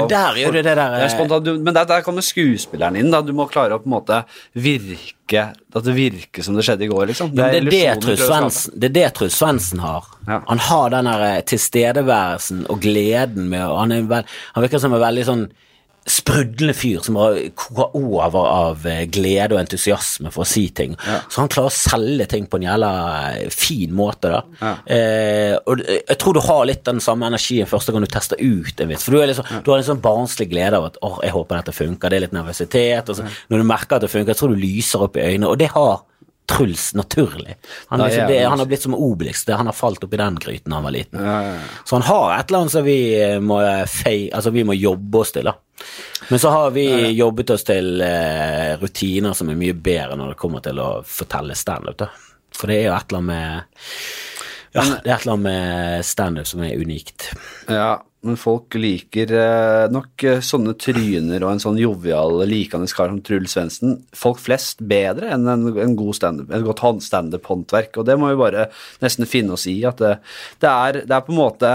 Men der gjør du det der, er du, Men der, der kommer skuespilleren inn. da Du må klare å på en måte virke At det virker som det skjedde i går, liksom. Det, det er det Trus. Svendsen, det er det Truls Svendsen har. Ja. Han har den der eh, tilstedeværelsen og gleden med og han, er han virker som en veldig sånn sprudlende fyr som koker over av eh, glede og entusiasme for å si ting. Så han klarer å selge ting på en jævla eh, fin måte, da. Ja. Eh, og jeg tror du har litt den samme energien første gang du tester ut en vits. For du, liksom, du har en sånn barnslig glede av at åh, jeg håper dette funker. Det er litt nervøsitet. Og så, Når du merker at det funker, jeg tror du lyser opp i øynene, og det har Truls naturlig. Han, liksom, det, han- har blitt som Obelix. Det, han har falt oppi den gryten da han var liten. Ja, ja, ja. Så han har et eller annet som vi eh, må, fei, altså vi må jobbe oss til. da. Men så har vi jobbet oss til eh, rutiner som er mye bedre når det kommer til å fortelle standup. da. For det er jo et eller annet med ja, det er et eller annet med standup som er unikt. Ja, men folk liker eh, nok eh, sånne tryner og en sånn jovial, likende kar som Truls Svendsen, folk flest bedre enn en, en god standup, et godt hånd- standup-håndverk. Og det må vi bare nesten finne oss i, at det, det, er, det er på en måte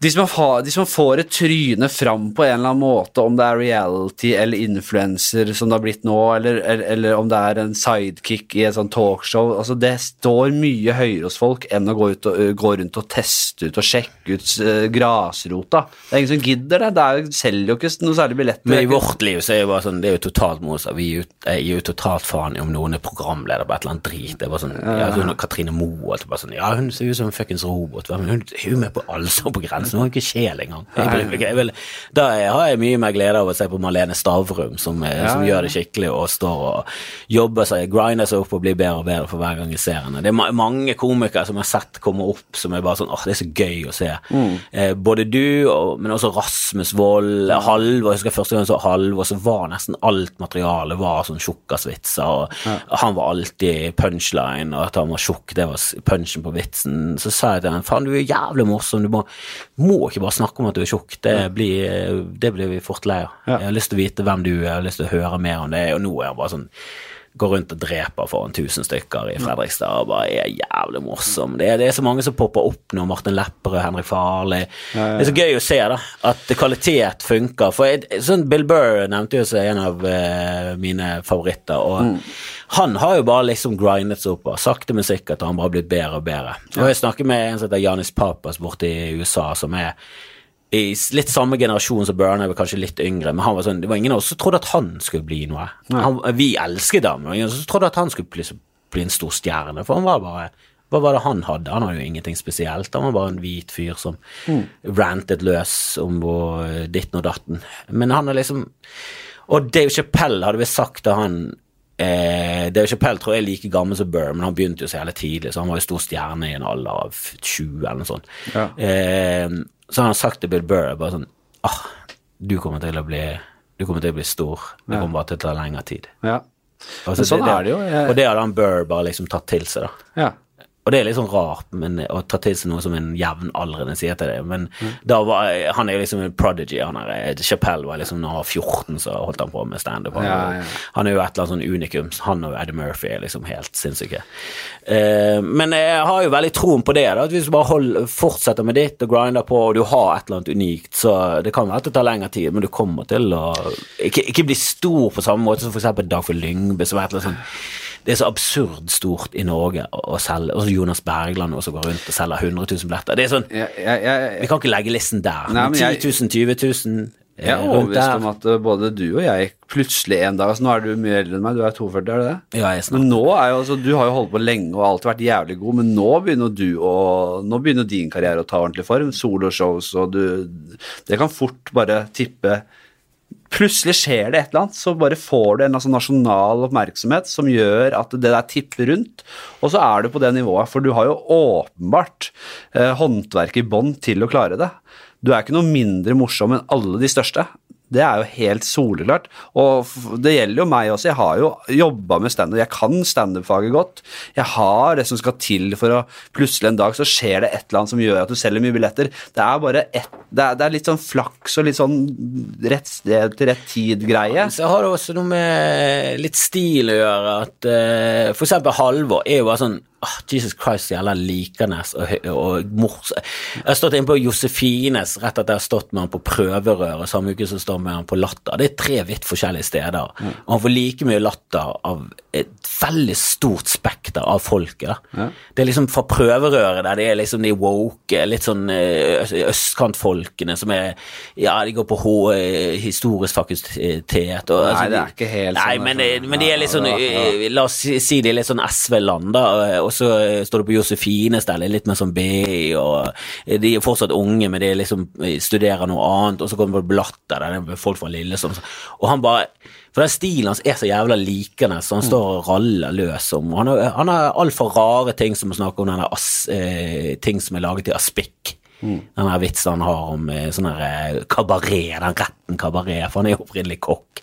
de som, har, de som får et tryne fram på en eller annen måte, om det er reality eller influencer som det har blitt nå, eller, eller, eller om det er en sidekick i et sånt talkshow altså Det står mye høyere hos folk enn å gå, og, gå rundt og teste ut og sjekke ut uh, grasrota. Det er ingen som gidder det. Det er, selger jo ikke noe særlig billetter. Men i vårt liv så er det bare sånn, det er jo totalt motsatt. Vi gir jo- jo totalt faen i om noen er programleder på et eller annet drit. Det er bare sånn, ja, hun, Katrine Moe bare sånn, ja, hun ser ut som en fuckings robot. Men hun er jo med på Allsang på grensen. Hun har ikke sjel engang. Jeg ikke. Jeg vil, da har jeg mye mer glede av å se på Malene Stavrum, som, eh, som ja, gjør det skikkelig og står og jobber seg, grinder seg opp og blir bedre og bedre for hver gang jeg ser henne. Det er ma mange komikere som jeg har sett komme opp som er bare sånn åh, det er så gøy å se. Eh, både du, og, men også Rasmus Wold, Halvor. Jeg husker første gang jeg så Halvor, så var nesten alt materialet var sånn tjukkasvitser. og Han var alltid punchline, og at han var tjukk, det var punchen på vitsen. Så sa jeg til han faen, du er jævlig morsom, du må, må ikke bare snakke om at du er tjukk. Det blir, det blir vi fort lei av. Ja. Jeg har lyst til å vite hvem du er, jeg har lyst til å høre mer om det, og nå er han bare sånn Går rundt og dreper foran tusen stykker i Fredrikstad og bare er jævlig morsom. Det er, det er så mange som popper opp nå. Martin Lepperød, Henrik Farley. Det er så gøy å se da, at kvalitet funker. For jeg, sånn Bill Burr nevnte jo seg en av uh, mine favoritter. og Han har jo bare liksom grindet seg opp, og sakte, men sikkert har han bare blitt bedre og bedre. Og Jeg snakker med en som heter Janis Papas borte i USA, som er i litt samme generasjon som Burn, er kanskje litt yngre, men han var sånn, det var ingen av oss som trodde at han skulle bli noe. Han, vi elsket ham, men ingen av oss trodde at han skulle bli, bli en stor stjerne, for han var bare hva var det han hadde? Han hadde jo ingenting spesielt. Han var bare en hvit fyr som rantet løs om hvor ditten og datten. Men han er liksom Og Dave Chappelle hadde vi sagt til han Eh, Dave Chappelle tror jeg er like gammel som Burr, men han begynte jo så jævlig tidlig, så han var jo stor stjerne i en alder av 20 eller noe sånt. Ja. Eh, så han har sagt til Bill Burr bare sånn ah, du kommer til å bli du kommer til å bli stor. Det kommer bare til å ta lengre tid. Ja. Altså, Men sånn er det jo. Jeg- og det hadde han Burr bare liksom tatt til seg, da. ja. Og det er litt sånn rart men, å ta til seg noe som en jevnaldrende sier til deg, men Mm. da var Han er jo liksom en prodigy. Han er, Chappelle var liksom når han var 14, så holdt han på med standup. Han, Ja, ja. han er jo et eller annet sånn unikum. Han og Eddie Murphy er liksom helt sinnssyke. Uh, men jeg har jo veldig troen på det, da, at hvis du bare hold, fortsetter med ditt og grinder på, og du har et eller annet unikt, så det kan være at det tar lengre tid, men du kommer til å ikke, ikke bli stor på samme måte som for eksempel Lyngbe, som er et eller annet sånn det er så absurd stort i Norge å, selge Og så Jonas Bergland også går rundt og selger 100 000 billetter. Det er sånn Jeg, jeg, jeg, Vi kan ikke legge listen der. Nei, men Men 10 000, 20 000 jeg er eh, overbevist om at uh, både du og jeg plutselig en dag altså Nå er du mye eldre enn meg, du er 42, er du det? Ja, jeg Men nå er jo, altså, Du har jo holdt på lenge og alltid vært jævlig god, men nå begynner du å, nå begynner din karriere å ta ordentlig form. Soloshows og du Det kan fort bare tippe Plutselig skjer det et eller annet, så bare får du en altså, nasjonal oppmerksomhet som gjør at det der tipper rundt, og så er du på det nivået. For du har jo åpenbart eh, håndverk i bånn til å klare det. Du er ikke noe mindre morsom enn alle de største. Det er jo helt soleklart. Og det gjelder jo meg også. Jeg har jo jobba med standup. Jeg kan standup-faget godt. Jeg har det som skal til for å Plutselig en dag så skjer det et eller annet som gjør at du selger mye billetter. Det er bare et, det, er- det er litt sånn flaks og litt sånn rett sted til rett tid-greie. Så har det også noe med litt stil å gjøre. At uh, For eksempel Halvor er jo bare sånn ah, Jesus Christ, jævla likende og, og mors... Jeg har stått inne på Josefines rett etter jeg har stått med han på prøverøret samme uke som jeg står med han på Latter. Det er tre vidt forskjellige steder. Og han får like mye latter av et veldig stort spekter av folket. Ja. Det er liksom fra prøverøret der det er liksom de woke, litt sånn eh, østkantfolkene som er Ja, de går på H, eh, historisk fakultet og Nei, det er ikke helt Nei, sånn, men, altså. men de er litt sånn eh, La oss si de er litt sånn SV-land, da, og så eh, står det på Josefines der, er litt mer sånn BI, og eh, de er fortsatt unge, men de liksom eh, studerer noe annet, og så kommer det på Blatter, der er folk fra Lillesand, og han bare For den stilen hans er så jævla likende, så han står og raller løs om Han har, han har alt fra rare ting som å snakke om denne ass, eh, ting som er laget i aspikk. Den der vitsen han har om eh, sånn her eh, kabaret, den retten kabaret, for han er jo opprinnelig kokk.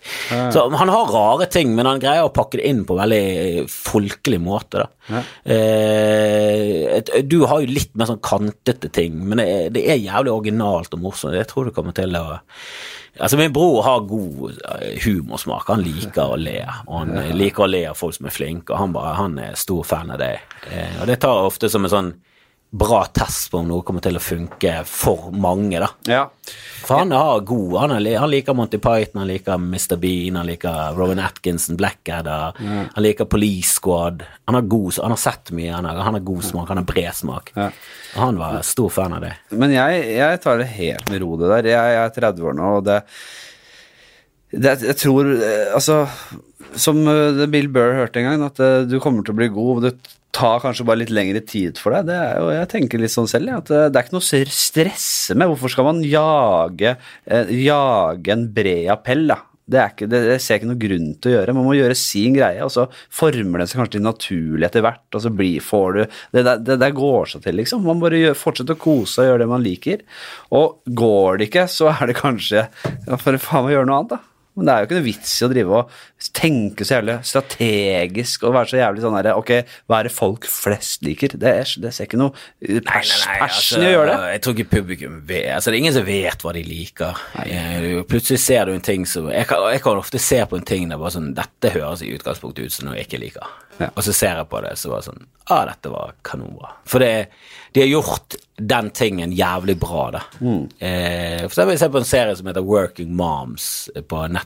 Så han har rare ting, men han greier å pakke det inn på veldig eh, folkelig måte, da. Eh, du har jo litt mer sånn kantete ting, men det, er- det er jævlig originalt og morsomt. Jeg tror du kommer til å Altså, min bror har god humorsmak. Han liker å le, og han ja. liker å le av folk som er flinke, og han, bare, han er stor fan av det. Eh, og det tar ofte som en sånn bra test på om noe kommer til å funke for mange, da. Ja. For han har god Han, han liker Monty Python, han liker Mr. Bean, han liker Rowan Atkinson, Blackadder, han liker Police Squad. Han har god Han har sett mye, han har, han har god smak, han har bred smak. Ja. Han var stor fan av det. Men jeg, jeg tar det helt med ro, det der. Jeg, jeg er 30 år nå, og det, det Jeg tror eh, Altså, som eh, Bill Burr hørte en gang, at eh, du kommer til å bli god, og det tar kanskje bare litt lengre tid for deg. Det er jo, jeg tenker litt sånn selv, at det er ikke noe å stresse med. Hvorfor skal man jage, jage en bred appell, da? Det, ikke, det, det ser jeg ikke noe grunn til å gjøre. Man må gjøre sin greie, og så former den seg kanskje til naturlig etter hvert. Og så blir, får du Det det, går seg til, liksom. Man bare gjør, fortsetter å kose og gjøre det man liker. Og går det ikke, så er det kanskje Ja, for faen meg gjøre noe annet, da. Men det er jo ikke noe vits i å drive og tenke så jævlig strategisk og være så jævlig sånn herre Ok, hva er det folk flest liker? Det, er, det ser ikke noe pers, persen i å gjøre det. altså, Jeg tror ikke publikum vet altså, Det er ingen som vet hva de liker. Jeg, Plutselig ser du en ting som jeg kan, jeg kan ofte se på en ting der bare sånn Dette høres i utgangspunktet ut som noe jeg ikke liker. Ja. Og så ser jeg på det, så var det sånn ah, dette var kanonbra. For det, de har gjort den tingen jævlig bra, da. Mm. Eh, for eksempel, jeg ser på en serie som heter Working Moms på Netflix.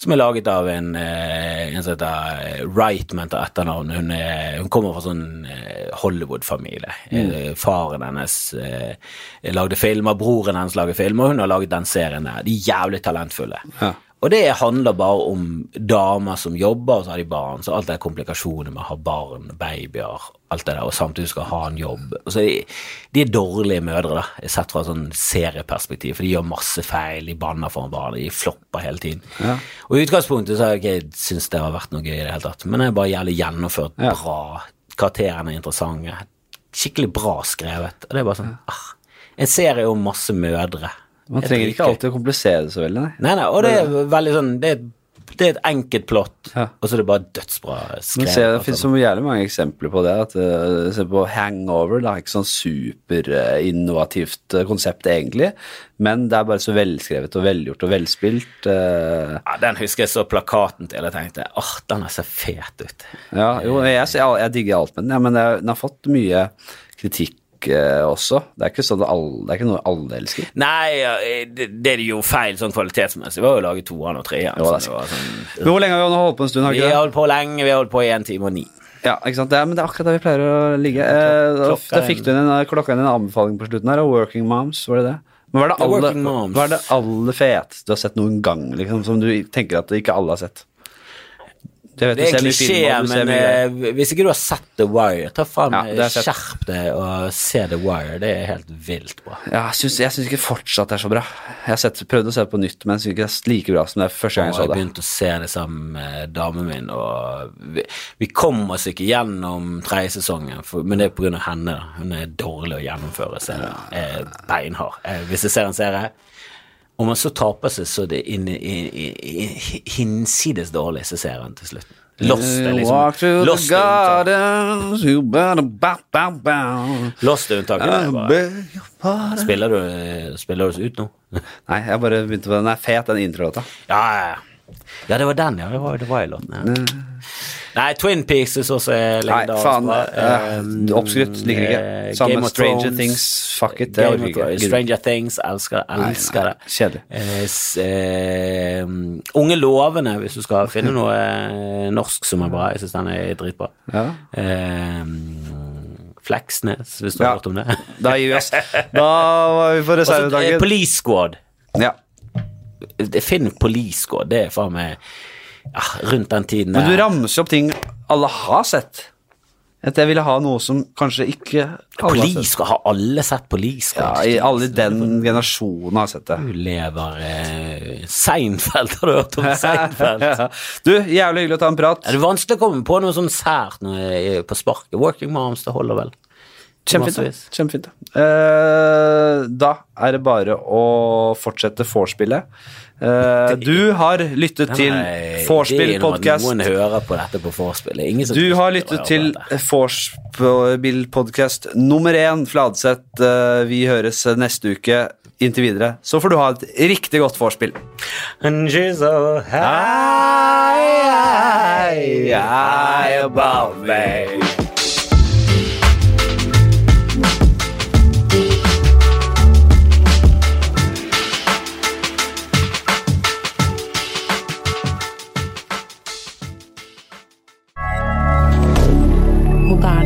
Som er laget av en, eh, en som heter Wrightman til etternavn. Hun, er, hun kommer fra sånn eh, Hollywood-familie. Mm. Faren hennes eh, lagde filmer, broren hennes lager filmer, og hun har laget den serien der. De er jævlig talentfulle. Ja. Og det handler bare om damer som jobber, og så har de barn. Så alt det er komplikasjoner med å ha barn, babyer, alt det der, og samtidig skal ha en jobb. Så de, de er dårlige mødre, da, sett fra et sånn serieperspektiv, for de gjør masse feil, de banner foran barn, de flopper hele tiden. Ja. Og i utgangspunktet så har jeg ikke syntes det har vært noe gøy i det hele tatt, men det er bare jævlig gjennomført, Ja. bra, karakterene er interessante, skikkelig bra skrevet, og det er bare sånn, ah, en serie om masse mødre. Man er trenger ikke alltid å komplisere det så veldig, nei. Nei, nei, og det er veldig sånn Det er, det er et enkelt plott, Ja. og så er det bare dødsbra Men skrevet. se, det finnes så jævlig mange eksempler på det. At, uh, se på Hangover, det er ikke sånn superinnovativt uh, konsept egentlig, men det er bare så velskrevet og velgjort og velspilt. ja, Den husker jeg så plakaten til, og tenkte åh, den ser fet ut. ja, jo, jeg, jeg, jeg digger alt med den, ja, men jeg- den har fått mye kritikk uh, også. Det er ikke, sånn alle, det er ikke noe alle elsker. Nei, det, det er jo feil sånn kvalitetsmessig, var jo å lage toeren og treeren. Jo, det er det var sånn, Men hvor lenge har vi holdt på en stund? har vi har holdt på lenge, vi har holdt på i en time og ni. Ja, ikke sant? Det er, men det er akkurat der vi pleier å ligge. Eh, da, da fikk du inn en, klokka inn en anbefaling på slutten her, og Working Moms, var det det? Men hva er det, alle, hva er det aller feteste du har sett noen gang, liksom, som du tenker at ikke alle har sett? Vet, Det er klisjé, men uh, hvis ikke du har sett The Wire, ta faen Ja, det skjerp deg og se The Wire. Det er helt vilt bra. Ja, jeg syns, ikke fortsatt det er så bra. Jeg har sett, prøvd å se det på nytt, men jeg syns ikke det er like bra som det er første gang jeg så det. jeg det. begynte å se det sammen med damen min, og vi, vi kom oss ikke gjennom tredje sesongen, for, men det er av henne. Hun er dårlig å gjennomføre serier. Er beinhard. Eh, Hvis jeg ser en serie Om man så taper seg så det inn hinsides dårlig, så ser han til slutt. Lost er liksom Walk Lost the gardens, you better bow, bow, bow. Lost er unntaket. er. Spiller du, spiller du oss ut nå? Nei, jeg bare begynte på den. Den er fet, den introlåta. Ja, ja, ja. Ja, det var den, ja. Det var, det var i låten. Ja. Nei, Twin Peaks synes også er Nei, legendarisk. faen. Uh, Oppskrytt. Liker ikke. eh, Samme Game of Stranger Thrones. Things. Fuck it. Game of. Thrones. Stranger Things. Elsker, elsker nei, det. kjedelig. Uh, eh, Unge lovende, hvis du skal finne noe eh, norsk som er bra. Jeg syns den er dritbra. Ja. Fleksnes, hvis du Ja. har hørt om det. Da. Da var vi på [laughs] reservedagen. Police Squad. Ja. Finn Police Squad. Det er faen meg ja, rundt den tiden Men du ramser opp ting alle har sett. At jeg ville ha noe som kanskje ikke alle har sett. Har alle sett Police Ja, i alle den generasjonen har sett det. Du lever eh, Seinfeld, har du hørt om Seinfeld? [laughs] Du, jævlig hyggelig å ta en prat. Er det vanskelig å komme på noe sånn sært på sparket? Working Moms, det holder vel? Kjempefint. Kjempefint. Eh, da er det bare å fortsette vorspielet. Eh, du har lyttet til Nei, Vorspiel det noe at podcast. Noen hører på dette på vorspiel. Du har lyttet til dette. Vorspiel podcast nummer én, Fladseth. Uh, vi høres neste uke. Inntil videre så får du ha et riktig godt vorspiel. And she's so high, high, high above me.